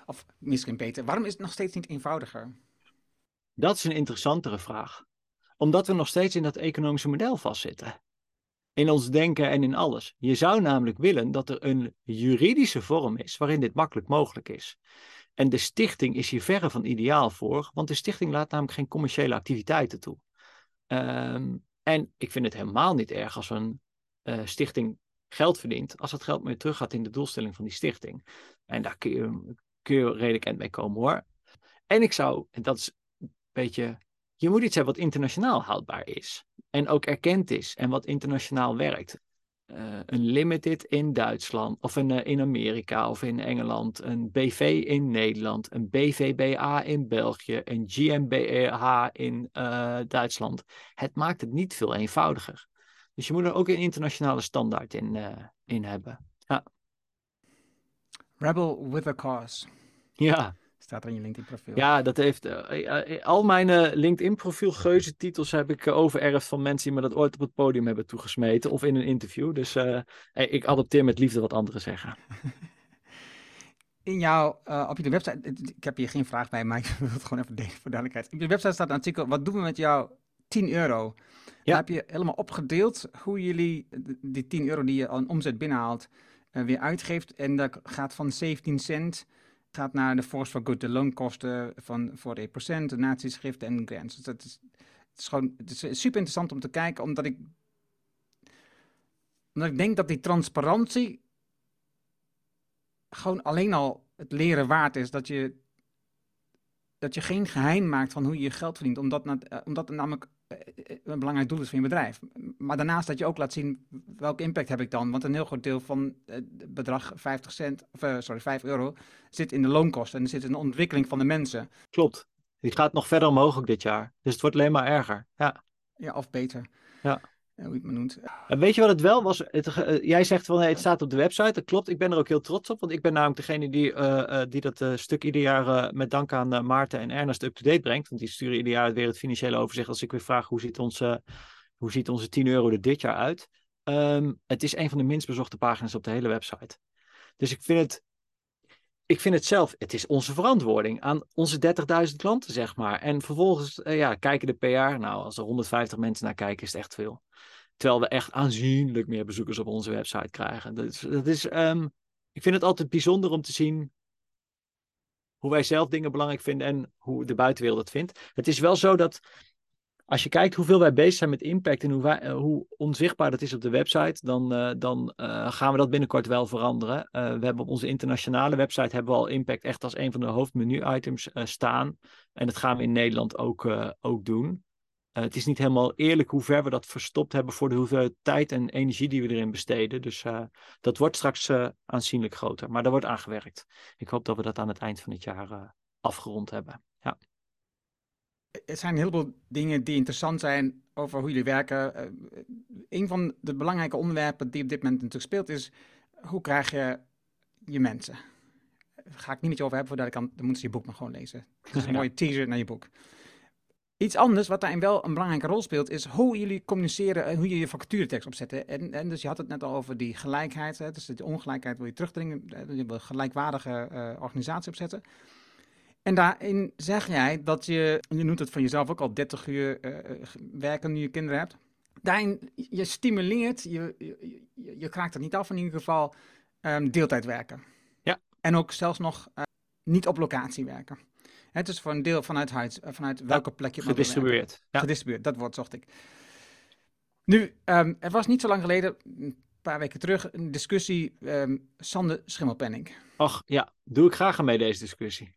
Of misschien beter, waarom is het nog steeds niet eenvoudiger? Dat is een interessantere vraag. Omdat we nog steeds in dat economische model vastzitten. In ons denken en in alles. Je zou namelijk willen dat er een juridische vorm is waarin dit makkelijk mogelijk is. En de stichting is hier verre van ideaal voor, want de stichting laat namelijk geen commerciële activiteiten toe. Um, en ik vind het helemaal niet erg als een uh, stichting geld verdient, als dat geld meer terug gaat in de doelstelling van die stichting. En daar kun je, kun je redelijk eind mee komen hoor. En ik zou, en dat is een beetje, je moet iets hebben wat internationaal houdbaar is. En ook erkend is en wat internationaal werkt. Uh, een limited in Duitsland, of een, uh, in Amerika of in Engeland, een BV in Nederland, een BVBA in België, een GmbH in uh, Duitsland. Het maakt het niet veel eenvoudiger. Dus je moet er ook een internationale standaard in, in hebben. Ja. Rebel with a cause. Ja. Staat er in je LinkedIn-profiel. Ja, dat heeft. Uh, al mijn uh, LinkedIn-profiel geuzentitels heb ik uh, overerfd van mensen die me dat ooit op het podium hebben toegesmeten of in een interview. Dus ik adopteer met liefde wat anderen zeggen. In jouw, op je website, ik heb hier geen vraag bij, maar ik wil het gewoon even delen voor duidelijkheid. Op je website staat een artikel, wat doen we met jouw 10 euro? Ja. Daar heb je helemaal opgedeeld hoe jullie die 10 euro die je aan omzet binnenhaalt weer uitgeeft. En dat gaat van 17 cent gaat naar de Force for Good, de loonkosten van voor de procent, donatieschriften en grants. Dus dat is, het is gewoon het is super interessant om te kijken, omdat ik, omdat ik denk dat die transparantie gewoon alleen al het leren waard is. Dat je, dat je geen geheim maakt van hoe je je geld verdient, omdat, omdat het namelijk een belangrijk doel is van je bedrijf. Maar daarnaast dat je ook laat zien welke impact heb ik dan. Want een heel groot deel van het bedrag 50 cent, of uh, sorry, 5 euro, zit in de loonkosten. En er zit in de ontwikkeling van de mensen. Klopt. Die gaat nog verder omhoog ook dit jaar. Dus het wordt alleen maar erger. Ja, ja of beter. Ja En weet je wat het wel was? Het, uh, jij zegt van het staat op de website. Dat klopt. Ik ben er ook heel trots op. Want ik ben namelijk degene die, uh, die dat stuk ieder jaar met dank aan Maarten en Ernest up-to-date brengt. Want die sturen ieder jaar weer het financiële overzicht. Als ik weer vraag hoe ziet onze, hoe ziet onze 10 euro er dit jaar uit. Um, het is een van de minst bezochte pagina's op de hele website. Dus ik vind het ik vind het zelf, het is onze verantwoording aan onze 30.000 klanten, zeg maar. En vervolgens, ja, kijken de PR. Nou, als er 150 mensen naar kijken, is het echt veel. Terwijl we echt aanzienlijk meer bezoekers op onze website krijgen. Dat is, dat is um, ik vind het altijd bijzonder om te zien hoe wij zelf dingen belangrijk vinden en hoe de buitenwereld het vindt. Het is wel zo dat als je kijkt hoeveel wij bezig zijn met impact en hoe, uh, hoe onzichtbaar dat is op de website, dan, uh, dan uh, gaan we dat binnenkort wel veranderen. we hebben op onze internationale website hebben we al impact echt als een van de hoofdmenu-items staan. En dat gaan we in Nederland ook, ook doen. Het is niet helemaal eerlijk hoe ver we dat verstopt hebben voor de hoeveelheid tijd en energie die we erin besteden. Dus dat wordt straks aanzienlijk groter. Maar daar wordt aan gewerkt. Ik hoop dat we dat aan het eind van het jaar afgerond hebben. Ja er zijn een heleboel dingen die interessant zijn over hoe jullie werken. Een van de belangrijke onderwerpen die op dit moment natuurlijk speelt is hoe krijg je je mensen? Daar ga ik niet met je over hebben, voordat ik kan, dan moeten ze je boek maar gewoon lezen. Het is een mooie teaser naar je boek. Iets anders wat daarin wel een belangrijke rol speelt, is hoe jullie communiceren en hoe je je vacaturetekst opzetten. En, en dus je had het net al over die gelijkheid, hè, dus de ongelijkheid wil je terugdringen, je wil een gelijkwaardige uh, organisatie opzetten. En daarin zeg jij dat je, je noemt het van jezelf ook al 30 uur uh, werken nu je kinderen hebt. Daarin, je stimuleert, je, je, je kraakt het niet af in ieder geval, um, deeltijd werken. Ja. En ook zelfs nog uh, niet op locatie werken. Het is voor een deel vanuit huis, vanuit welke plek je Gedistribueerd. Ja. Gedistribueerd, dat woord zocht ik. Nu, um, er was niet zo lang geleden, een paar weken terug, een discussie um, Sander Schimmelpenning. Ach ja, doe ik graag aan mee deze discussie.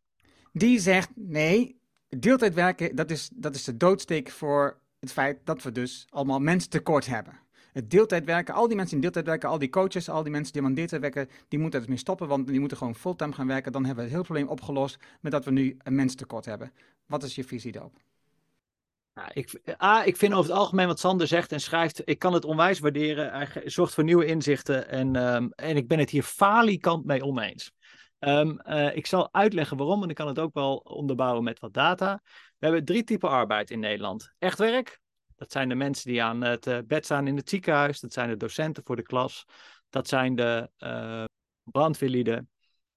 Die zegt nee, deeltijd werken, dat is, dat is de doodsteek voor het feit dat we dus allemaal mensen tekort hebben. Het deeltijd werken, al die mensen die deeltijd werken, al die coaches, al die mensen die aan deeltijd werken, die moeten er dus mee stoppen, want die moeten gewoon fulltime gaan werken. Dan hebben we het hele probleem opgelost met dat we nu een menstekort hebben. Wat is je visie daarop? Nou, ik, A, ik vind over het algemeen wat Sander zegt en schrijft, ik kan het onwijs waarderen. Hij zorgt voor nieuwe inzichten en, ehm, en ik ben het hier falikant mee oneens. Um, ik zal uitleggen waarom en ik kan het ook wel onderbouwen met wat data. We hebben drie typen arbeid in Nederland. Echt werk, dat zijn de mensen die aan het eh, bed staan in het ziekenhuis. Dat zijn de docenten voor de klas. Dat zijn de uh, brandweerlieden.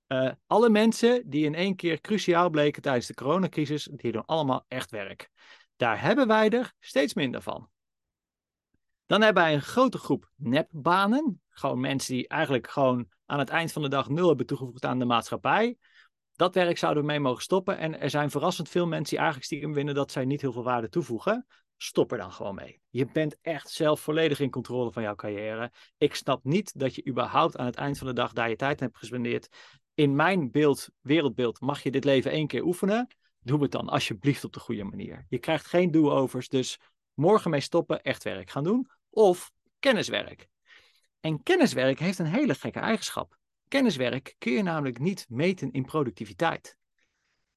Uh, alle mensen die in één keer cruciaal bleken tijdens de coronacrisis, die doen allemaal echt werk. Daar hebben wij er steeds minder van. Dan hebben wij een grote groep nepbanen. Gewoon mensen die eigenlijk gewoon aan het eind van de dag nul hebben toegevoegd aan de maatschappij. Dat werk zouden we mee mogen stoppen. En er zijn verrassend veel mensen die eigenlijk stiekem winnen dat zij niet heel veel waarde toevoegen. Stop er dan gewoon mee. Je bent echt zelf volledig in controle van jouw carrière. Ik snap niet dat je überhaupt aan het eind van de dag daar je tijd hebt gespendeerd. In mijn beeld, wereldbeeld, mag je dit leven één keer oefenen. Doe het dan alsjeblieft op de goede manier. Je krijgt geen do-overs, dus morgen mee stoppen, echt werk gaan doen. Of kenniswerk. En kenniswerk heeft een hele gekke eigenschap. Kenniswerk kun je namelijk niet meten in productiviteit.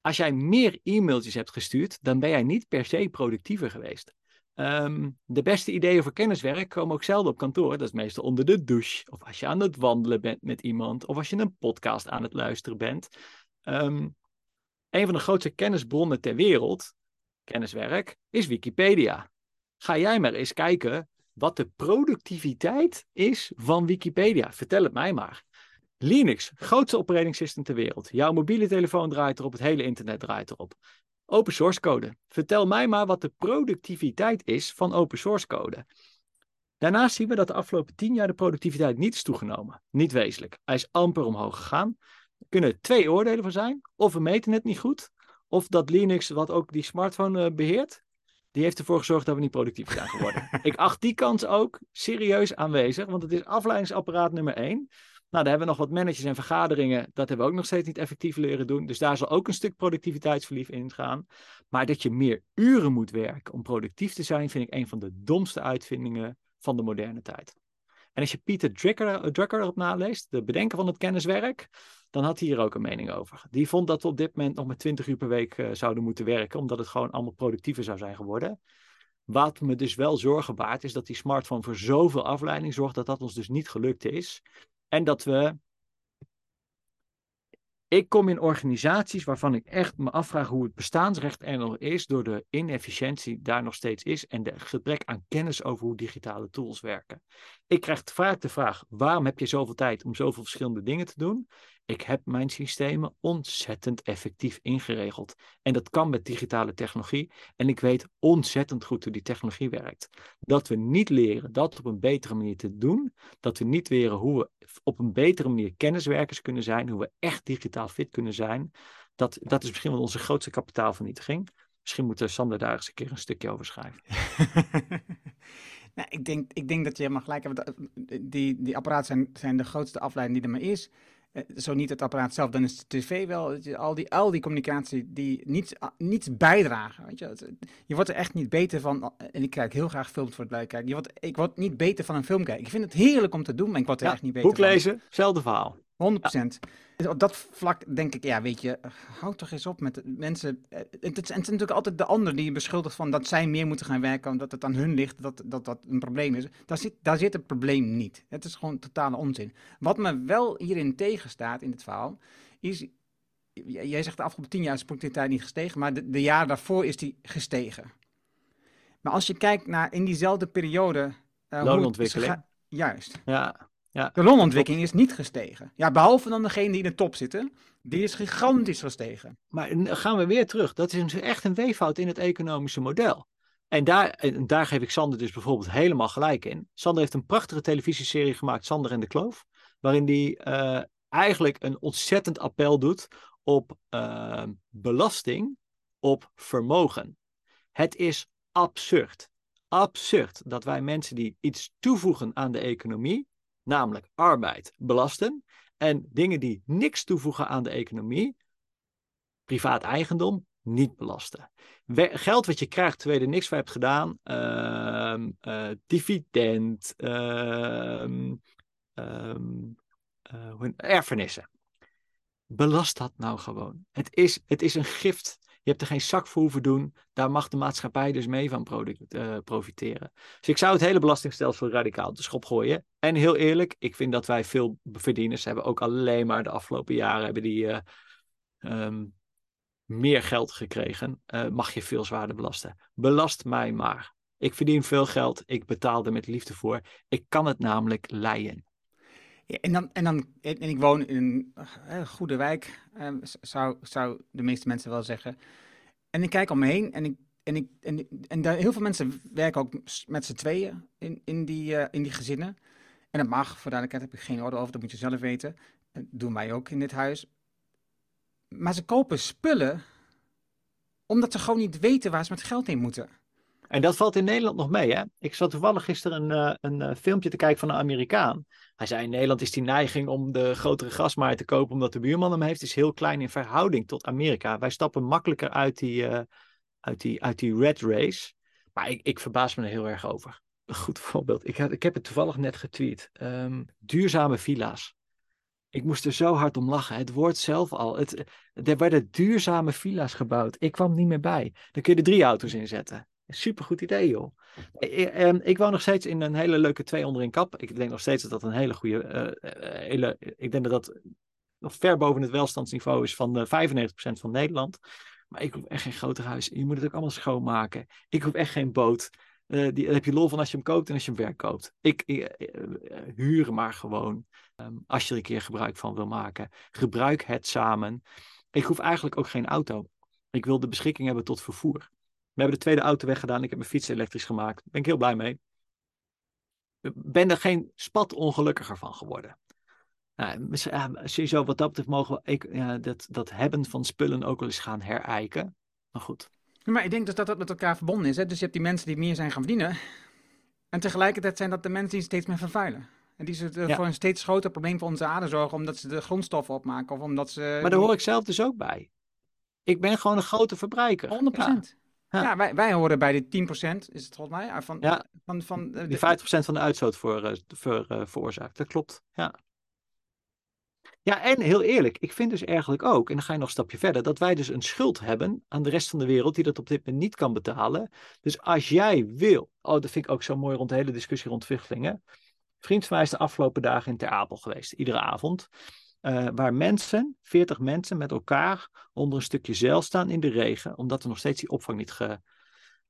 Als jij meer e-mailtjes hebt gestuurd, dan ben jij niet per se productiever geweest. Ehm, de beste ideeën voor kenniswerk komen ook zelden op kantoor. Dat is meestal onder de douche, of als je aan het wandelen bent met iemand, of als je een podcast aan het luisteren bent. Um, een van de grootste kennisbronnen ter wereld, kenniswerk, is Wikipedia. Ga jij maar eens kijken wat de productiviteit is van Wikipedia. Vertel het mij maar. Linux, grootste operating system ter wereld. Jouw mobiele telefoon draait erop, het hele internet draait erop. Open source code. Vertel mij maar wat de productiviteit is van open source code. Daarnaast zien we dat de afgelopen tien jaar de productiviteit niet is toegenomen. Niet wezenlijk. Hij is amper omhoog gegaan. Er kunnen twee oordelen van zijn. Of we meten het niet goed. Of dat Linux, wat ook die smartphone uh, beheert, die heeft ervoor gezorgd dat we niet productief zijn geworden. Ik acht die kans ook serieus aanwezig, want het is afleidingsapparaat nummer één. Nou, daar hebben we nog wat managers en vergaderingen. Dat hebben we ook nog steeds niet effectief leren doen. Dus daar zal ook een stuk productiviteitsverlies in gaan. Maar dat je meer uren moet werken om productief te zijn, vind ik een van de domste uitvindingen van de moderne tijd. En als je Pieter Drucker, Drucker erop naleest, de bedenker van het kenniswerk, dan had hij hier ook een mening over. Die vond dat we op dit moment nog met 20 uur per week uh, zouden moeten werken, omdat het gewoon allemaal productiever zou zijn geworden. Wat me dus wel zorgen baart, is dat die smartphone voor zoveel afleiding zorgt dat dat ons dus niet gelukt is. En dat we. Ik kom in organisaties waarvan ik echt me afvraag hoe het bestaansrecht er nog is, door de inefficiëntie daar nog steeds is en de gebrek aan kennis over hoe digitale tools werken. Ik krijg vaak de vraag: waarom heb je zoveel tijd om zoveel verschillende dingen te doen? Ik heb mijn systemen ontzettend effectief ingeregeld. En dat kan met digitale technologie. En ik weet ontzettend goed hoe die technologie werkt. Dat we niet leren dat op een betere manier te doen. Dat we niet leren hoe we op een betere manier kenniswerkers kunnen zijn. Hoe we echt digitaal fit kunnen zijn. Dat, dat is misschien wel onze grootste kapitaalvernietiging. Misschien moet Sander daar eens een keer een stukje over schrijven. nou, ik, denk, ik denk dat je helemaal gelijk hebt. Die, die apparaten zijn, zijn de grootste afleiding die er maar is. Eh, zo niet het apparaat zelf, dan is de tv wel. Al die, al die communicatie die niets, niets bijdragen. Weet je? je wordt er echt niet beter van. En ik kijk heel graag films voor het blijven kijken. Je wordt, ik word niet beter van een film kijken. Ik vind het heerlijk om te doen, maar ik word er echt niet beter boek lezen, van. hetzelfde verhaal. 100%. Dus op dat vlak denk ik, ja, weet je, houd toch eens op met mensen. Eh, het, het, is natuurlijk altijd de ander die je beschuldigt van dat zij meer moeten gaan werken, omdat het aan hun ligt, dat dat, dat een probleem is. Daar zit, daar zit het probleem niet. Het is gewoon totale onzin. Wat me wel hierin tegenstaat in het verhaal, is. Jij zegt de afgelopen tien jaar is de productiviteit niet gestegen, maar de, de jaren daarvoor is die gestegen. Maar als je kijkt naar in diezelfde periode. Uh, Loonontwikkeling. Juist. Ja. Ja, de loonontwikkeling is niet gestegen. Ja, behalve dan degene die in de top zitten. Die is gigantisch gestegen. Maar gaan we weer terug. Dat is echt een weeffout in het economische model. En daar, en daar geef ik Sander dus bijvoorbeeld helemaal gelijk in. Sander heeft een prachtige televisieserie gemaakt, Sander en de Kloof. Waarin hij uh, eigenlijk een ontzettend appel doet op uh, belasting op vermogen. Het is absurd. Absurd dat wij mensen die iets toevoegen aan de economie namelijk arbeid, belasten. En dingen die niks toevoegen aan de economie, privaat eigendom, niet belasten. geld wat je krijgt terwijl je niks voor hebt gedaan, ehm, eh, dividend, ehm, ehm, uh, erfenissen. Belast dat nou gewoon. Het is, het is een gift. Je hebt er geen zak voor hoeven doen. Daar mag de maatschappij dus mee van uh, profiteren. Dus ik zou het hele belastingstelsel radicaal de schop gooien. En heel eerlijk, ik vind dat wij veel verdieners hebben ook alleen maar de afgelopen jaren hebben die uh, um, meer geld gekregen. Uh, mag je veel zwaarder belasten. Belast mij maar. Ik verdien veel geld. Ik betaal er met liefde voor. Ik kan het namelijk leien en, dan, en, dan, en ik woon in een uh, goede wijk, uh, zou, zou de meeste mensen wel zeggen. En ik kijk om me heen en, ik, en, ik, en, en daar, heel veel mensen werken ook met z'n tweeën in, in, die, in die gezinnen. En dat mag, voor duidelijkheid heb ik geen orde over, dat moet je zelf weten. Dat doen wij ook in dit huis. Maar ze kopen spullen omdat ze gewoon niet weten waar ze met geld in moeten. En dat valt in Nederland nog mee. Hè? Ik zat toevallig gisteren een, uh, een uh, filmpje te kijken van een Amerikaan. Hij zei: in Nederland is die neiging om de grotere gasmaaier te kopen omdat de buurman hem heeft, is heel klein in verhouding tot Amerika. Wij stappen makkelijker uit die, uh, uit die, uit die red race. Maar ik, ik verbaas me er heel erg over. Een goed voorbeeld. Ik ik heb het toevallig net getweet. Um, duurzame villa's. Ik moest er zo hard om lachen. Het woord zelf al. Het, er werden duurzame villa's gebouwd. Ik kwam niet meer bij. Dan kun je er drie auto's in zetten. Supergoed idee, joh. Ehm, ik woon nog steeds in een hele leuke twee onder een kap. Ik denk nog steeds dat dat een hele goede. Uh, hele, ik denk dat dat nog ver boven het welstandsniveau is van de 95% van Nederland. Maar ik hoef echt geen groter huis. Je moet het ook allemaal schoonmaken. Ik hoef echt geen boot. Die, daar heb je lol van als je hem koopt en als je hem verkoopt. Ik, ik huur maar gewoon. Um, als je er een keer gebruik van wil maken. Gebruik het samen. Ik hoef eigenlijk ook geen auto. Ik wil de beschikking hebben tot vervoer. We hebben de tweede auto weggedaan. Ik heb mijn fiets elektrisch gemaakt. Daar ben ik heel blij mee. Ik ben er geen spat ongelukkiger van geworden. Nou, sowieso wat dat betreft mogen we ik, ja, dat, dat hebben van spullen ook wel eens gaan herijken. Maar goed. Maar ik denk dus dat dat met elkaar verbonden is. Hè? Dus je hebt die mensen die meer zijn gaan verdienen. En tegelijkertijd zijn dat de mensen die steeds meer vervuilen. En die ze voor een steeds groter probleem voor onze aarde zorgen, omdat ze de grondstoffen opmaken. Of omdat ze... Maar daar hoor ik zelf dus ook bij. Ik ben gewoon een grote verbruiker. 100%. Ja. Ja, wij, wij horen bij de 10%, is het volgens mij, van, ja, van, van, die 50% van de uitstoot voor, uh, voor, uh, veroorzaakt. Dat klopt, ja. Ja, en heel eerlijk, ik vind dus eigenlijk ook, en dan ga je nog een stapje verder, dat wij dus een schuld hebben aan de rest van de wereld die dat op dit moment niet kan betalen. Dus als jij wil, oh, dat vind ik ook zo mooi rond de hele discussie rond vluchtelingen. Vriend van mij is de afgelopen dagen in Ter Apel geweest, iedere avond. Uh, waar mensen, 40 mensen met elkaar onder een stukje zeil staan in de regen, omdat we nog steeds die opvang niet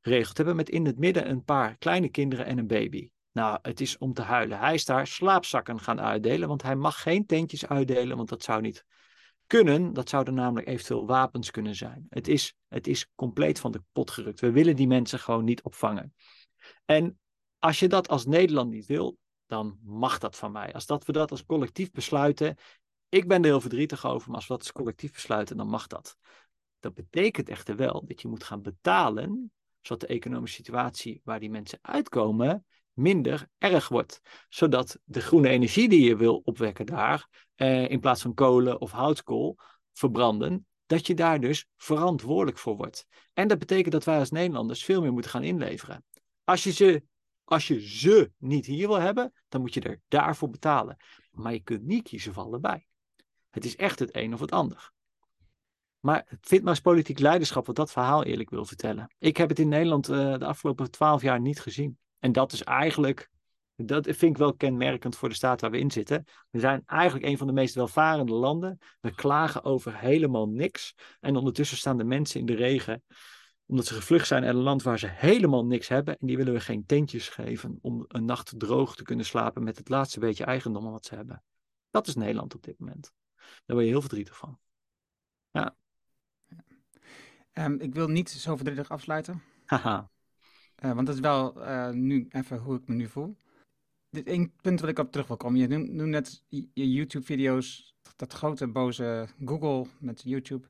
geregeld hebben, met in het midden een paar kleine kinderen en een baby. Nou, het is om te huilen. Hij is daar slaapzakken gaan uitdelen, want hij mag geen tentjes uitdelen, want dat zou niet kunnen. Dat zouden namelijk eventueel wapens kunnen zijn. Het is, het is compleet van de pot gerukt. We willen die mensen gewoon niet opvangen. En als je dat als Nederland niet wil, dan mag dat van mij. Als dat we dat als collectief besluiten, ik ben er heel verdrietig over, maar als we dat collectief besluiten, dan mag dat. Dat betekent echter wel dat je moet gaan betalen, zodat de economische situatie waar die mensen uitkomen minder erg wordt. Zodat de groene energie die je wil opwekken daar, eh, in plaats van kolen of houtkool verbranden, dat je daar dus verantwoordelijk voor wordt. En dat betekent dat wij als Nederlanders veel meer moeten gaan inleveren. Als je ze, als je ze niet hier wil hebben, dan moet je er daarvoor betalen. Maar je kunt niet kiezen voor allebei. Het is echt het een of het ander. Maar het vindt maar eens politiek leiderschap wat dat verhaal eerlijk wil vertellen. Ik heb het in Nederland uh, de afgelopen twaalf jaar niet gezien. En dat is eigenlijk, dat vind ik wel kenmerkend voor de staat waar we in zitten. We zijn eigenlijk een van de meest welvarende landen. We klagen over helemaal niks. En ondertussen staan de mensen in de regen omdat ze gevlucht zijn uit een land waar ze helemaal niks hebben. En die willen we geen tentjes geven om een nacht droog te kunnen slapen met het laatste beetje eigendom wat ze hebben. Dat is Nederland op dit moment. Daar ben je heel verdrietig van. Ja. Um, ik wil niet zo verdrietig afsluiten. Haha. Uh, want dat is wel uh, nu even hoe ik me nu voel. Dit één punt wat ik op terug wil komen. Je noemt net je YouTube-video's, dat grote boze Google met YouTube,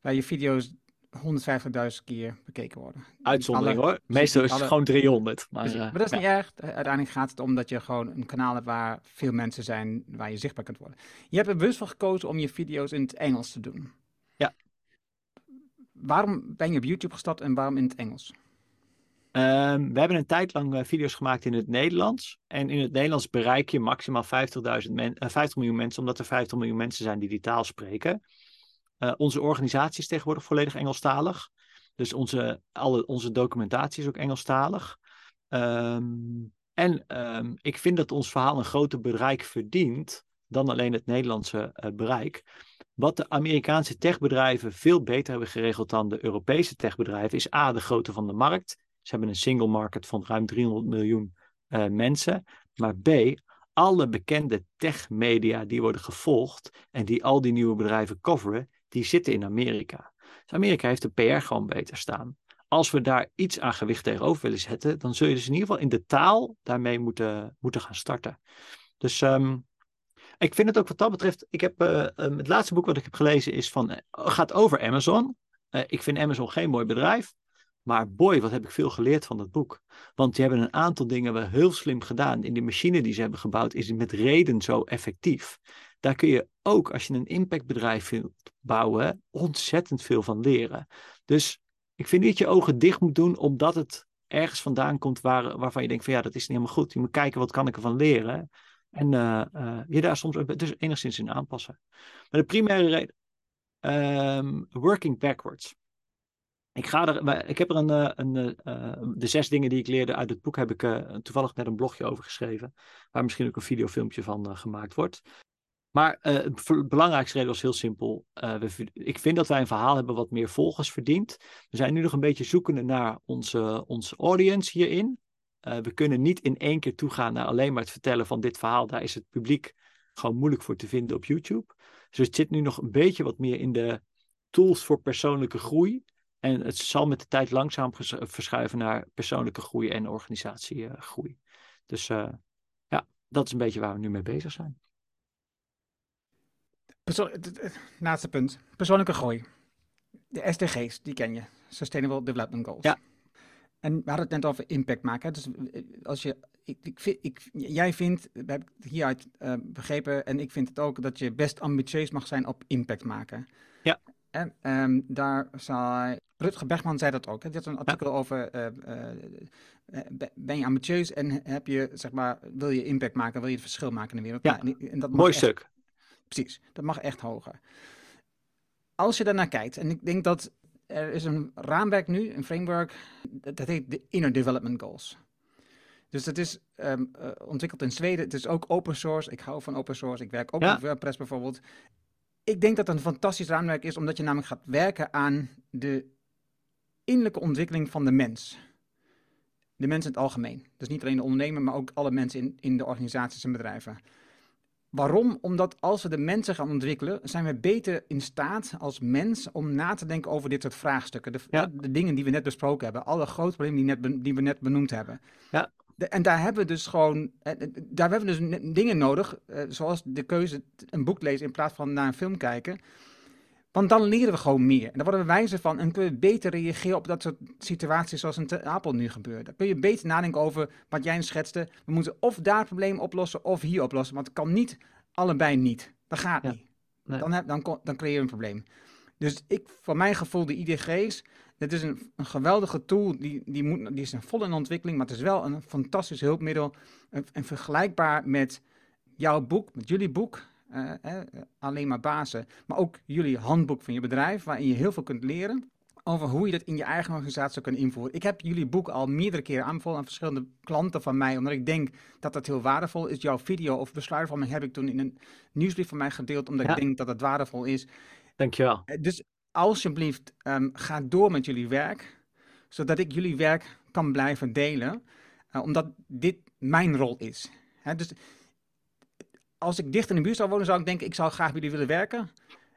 waar je video's 150.000 keer bekeken worden. Uitzondering hoor. Meestal is het gewoon 300. Maar, uh, maar dat is niet erg. Uiteindelijk gaat het om dat je gewoon een kanaal hebt waar veel mensen zijn, waar je zichtbaar kunt worden. Je hebt er bewust voor gekozen om je video's in het Engels te doen. Ja. waarom ben je op YouTube gestapt en waarom in het Engels? Ehm, we hebben een tijd lang uh, video's gemaakt in het Nederlands. En in het Nederlands bereik je maximaal 50.000 men, 50 miljoen mensen, omdat er 50 miljoen mensen zijn die die taal spreken. Onze organisatie is tegenwoordig volledig Engelstalig. Dus onze, alle, onze documentatie is ook Engelstalig. Um, en um, ik vind dat ons verhaal een groter bereik verdient dan alleen het Nederlandse uh, bereik. Wat de Amerikaanse techbedrijven veel beter hebben geregeld dan de Europese techbedrijven, is A, de grootte van de markt. Ze hebben een single market van ruim 300 miljoen uh, mensen. Maar B, alle bekende techmedia die worden gevolgd en die al die nieuwe bedrijven coveren, die zitten in Amerika. Dus Amerika heeft de PR gewoon beter staan als we daar iets aan gewicht tegenover willen zetten, dan zul je dus in ieder geval in de taal daarmee moeten, moeten gaan starten. Dus um, ik vind het ook wat dat betreft. Ik heb uh, het laatste boek wat ik heb gelezen is van, uh, gaat over Amazon. Uh, ik vind Amazon geen mooi bedrijf. Maar boy, wat heb ik veel geleerd van dat boek. Want die hebben een aantal dingen wel heel slim gedaan. In die machine die ze hebben gebouwd, is het met reden zo effectief. Daar kun je ook, als je een impactbedrijf wilt bouwen, ontzettend veel van leren. Dus ik vind niet dat je ogen dicht moet doen omdat het ergens vandaan komt waar, waarvan je denkt van ja, dat is niet helemaal goed. Je moet kijken wat kan ik ervan leren. En uh, uh, je daar soms dus enigszins in aanpassen. Maar de primaire reden, um, working backwards. Ik, ga er, ik heb er een, eh, een, een, de zes dingen die ik leerde uit het boek, heb ik toevallig net een blogje over geschreven. Waar misschien ook een videofilmpje van gemaakt wordt. Maar uh, het belangrijkste reden was heel simpel. Uh, we, ik vind dat wij een verhaal hebben wat meer volgers verdient. We zijn nu nog een beetje zoekende naar onze, onze audience hierin. Uh, we kunnen niet in één keer toegaan naar alleen maar het vertellen van dit verhaal. Daar is het publiek gewoon moeilijk voor te vinden op YouTube. Dus het zit nu nog een beetje wat meer in de tools voor persoonlijke groei. En het zal met de tijd langzaam verschuiven naar persoonlijke groei en organisatiegroei. Dus ja, dat is een beetje waar we nu mee bezig zijn. Laatste punt. Persoonlijke groei. De SDG's, die ken je. Sustainable Development Goals. Ja. En we hadden het net over impact maken. Dus eh, als je, ik, ik, vind, ik, jij vindt, we hebben het hieruit uh, begrepen, en ik vind het ook, dat je best ambitieus mag zijn op impact maken. Ja. En um, daar zei, Rutger Bergman zei dat ook. Hij had een artikel ja. over, uh, uh, ben je ambitieus en heb je, zeg maar, wil je impact maken, wil je het verschil maken in de wereld? Ja, nou, en dat mooi echt, stuk. Precies, dat mag echt hoger. Als je daarnaar kijkt, en ik denk dat er is een raamwerk nu, een framework, dat heet de Inner Development Goals. Dus dat is um, uh, ontwikkeld in Zweden. Het is ook open source. Ik hou van open source. Ik werk ook ja. met WordPress bijvoorbeeld. Ik denk dat het een fantastisch raamwerk is, omdat je namelijk gaat werken aan de innerlijke ontwikkeling van de mens. De mens in het algemeen. Dus niet alleen de ondernemer, maar ook alle mensen in, in de organisaties en bedrijven. Waarom? Omdat als we de mensen gaan ontwikkelen, zijn we beter in staat als mens om na te denken over dit soort vraagstukken. De, ja. de dingen die we net besproken hebben, alle grote problemen die, net, die we net benoemd hebben. Ja. De, en daar hebben we dus gewoon, daar hebben we dus dingen nodig, zoals de keuze een boek lezen in plaats van naar een film kijken. Want dan leren we gewoon meer. En dan worden we wijzer van en kunnen we beter reageren op dat soort situaties zoals in Apel nu gebeurt. Dan kun je beter nadenken over wat jij schetste. We moeten of daar het probleem oplossen of hier oplossen. Want het kan niet allebei niet. Dat gaat ja. niet. Nee. Dan, heb, dan, dan creëer je een probleem. Dus ik, voor mijn gevoel, de IDG's, dat is een, een geweldige tool. Die, die, moet, die is vol in ontwikkeling, maar het is wel een fantastisch hulpmiddel. En, en vergelijkbaar met jouw boek, met jullie boek. Uh, eh, alleen maar bazen, maar ook jullie handboek van je bedrijf, waarin je heel veel kunt leren over hoe je dat in je eigen organisatie zou kunnen invoeren. Ik heb jullie boek al meerdere keren aanbevolen aan verschillende klanten van mij, omdat ik denk dat dat heel waardevol is. Jouw video of besluitvorming heb ik toen in een nieuwsbrief van mij gedeeld, omdat ja. ik denk dat het waardevol is. Dankjewel. Dus alsjeblieft, um, ga door met jullie werk, zodat ik jullie werk kan blijven delen, uh, omdat dit mijn rol is. Dus als ik dicht in de buurt zou wonen, zou ik denken, ik zou graag bij jullie willen werken.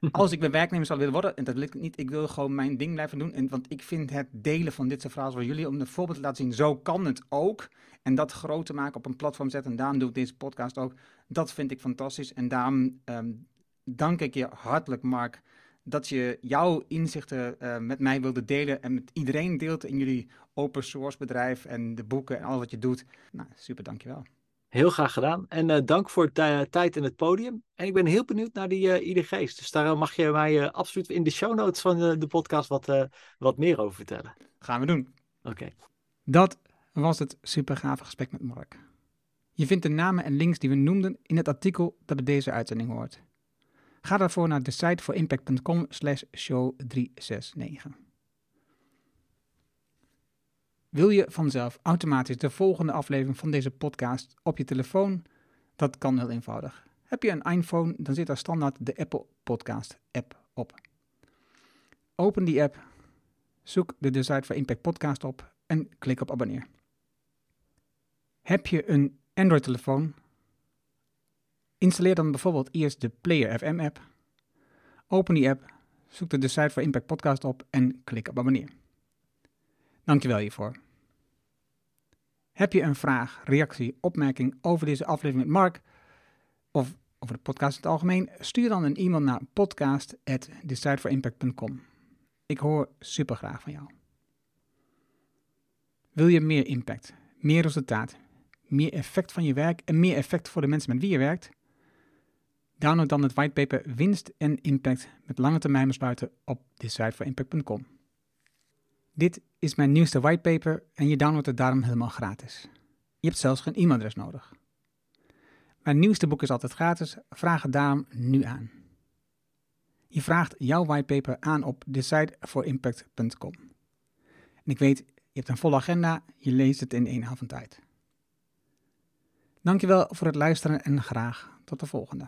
Als ik mijn werknemer zou willen worden, en dat wil ik niet, ik wil gewoon mijn ding blijven doen. En, want ik vind het delen van dit soort verhalen voor jullie, om een voorbeeld te laten zien, zo kan het ook. En dat groot te maken op een platform zetten, en daarom doe ik deze podcast ook. Dat vind ik fantastisch. En daarom um, dank ik je hartelijk, Mark, dat je jouw inzichten uh, met mij wilde delen en met iedereen deelt in jullie open source bedrijf en de boeken en alles wat je doet. Nou, super, dankjewel. Heel graag gedaan. En dank voor de tijd en het podium. En ik ben heel benieuwd naar die IDG's. Dus daar mag je mij absoluut in de show notes van de podcast wat, wat meer over vertellen. Gaan we doen. Oké. Dat was het super gave gesprek met Mark. Je vindt de namen en links die we noemden in het artikel dat bij deze uitzending hoort. Ga daarvoor naar de site voor impact.com slash show 369. Wil je vanzelf automatisch de volgende aflevering van deze podcast op je telefoon? Dat kan heel eenvoudig. Heb je een iPhone, dan zit daar standaard de Apple Podcast app op. Open die app, zoek de, de site voor Impact Podcast op en klik op abonneer. Heb je een Android-telefoon? Installeer dan bijvoorbeeld eerst de Player FM app. Open die app, zoek de site voor Impact Podcast op en klik op abonneer. Dankjewel hiervoor. Heb je een vraag, reactie, opmerking over deze aflevering met Mark of over de podcast in het algemeen? Stuur dan een e-mail naar podcast@decideforimpact.com. Ik hoor super graag van jou. Wil je meer impact, meer resultaat, meer effect van je werk en meer effect voor de mensen met wie je werkt? Download dan het whitepaper Winst en Impact met lange termijn besluiten op decideforimpact.com. Dit is mijn nieuwste whitepaper en je downloadt het daarom helemaal gratis. Je hebt zelfs geen e-mailadres nodig. Mijn nieuwste boek is altijd gratis, vraag het daarom nu aan. Je vraagt jouw whitepaper aan op decideforimpact.com. En ik weet, je hebt een volle agenda, je leest het in één avond tijd. Dankjewel voor het luisteren en graag tot de volgende.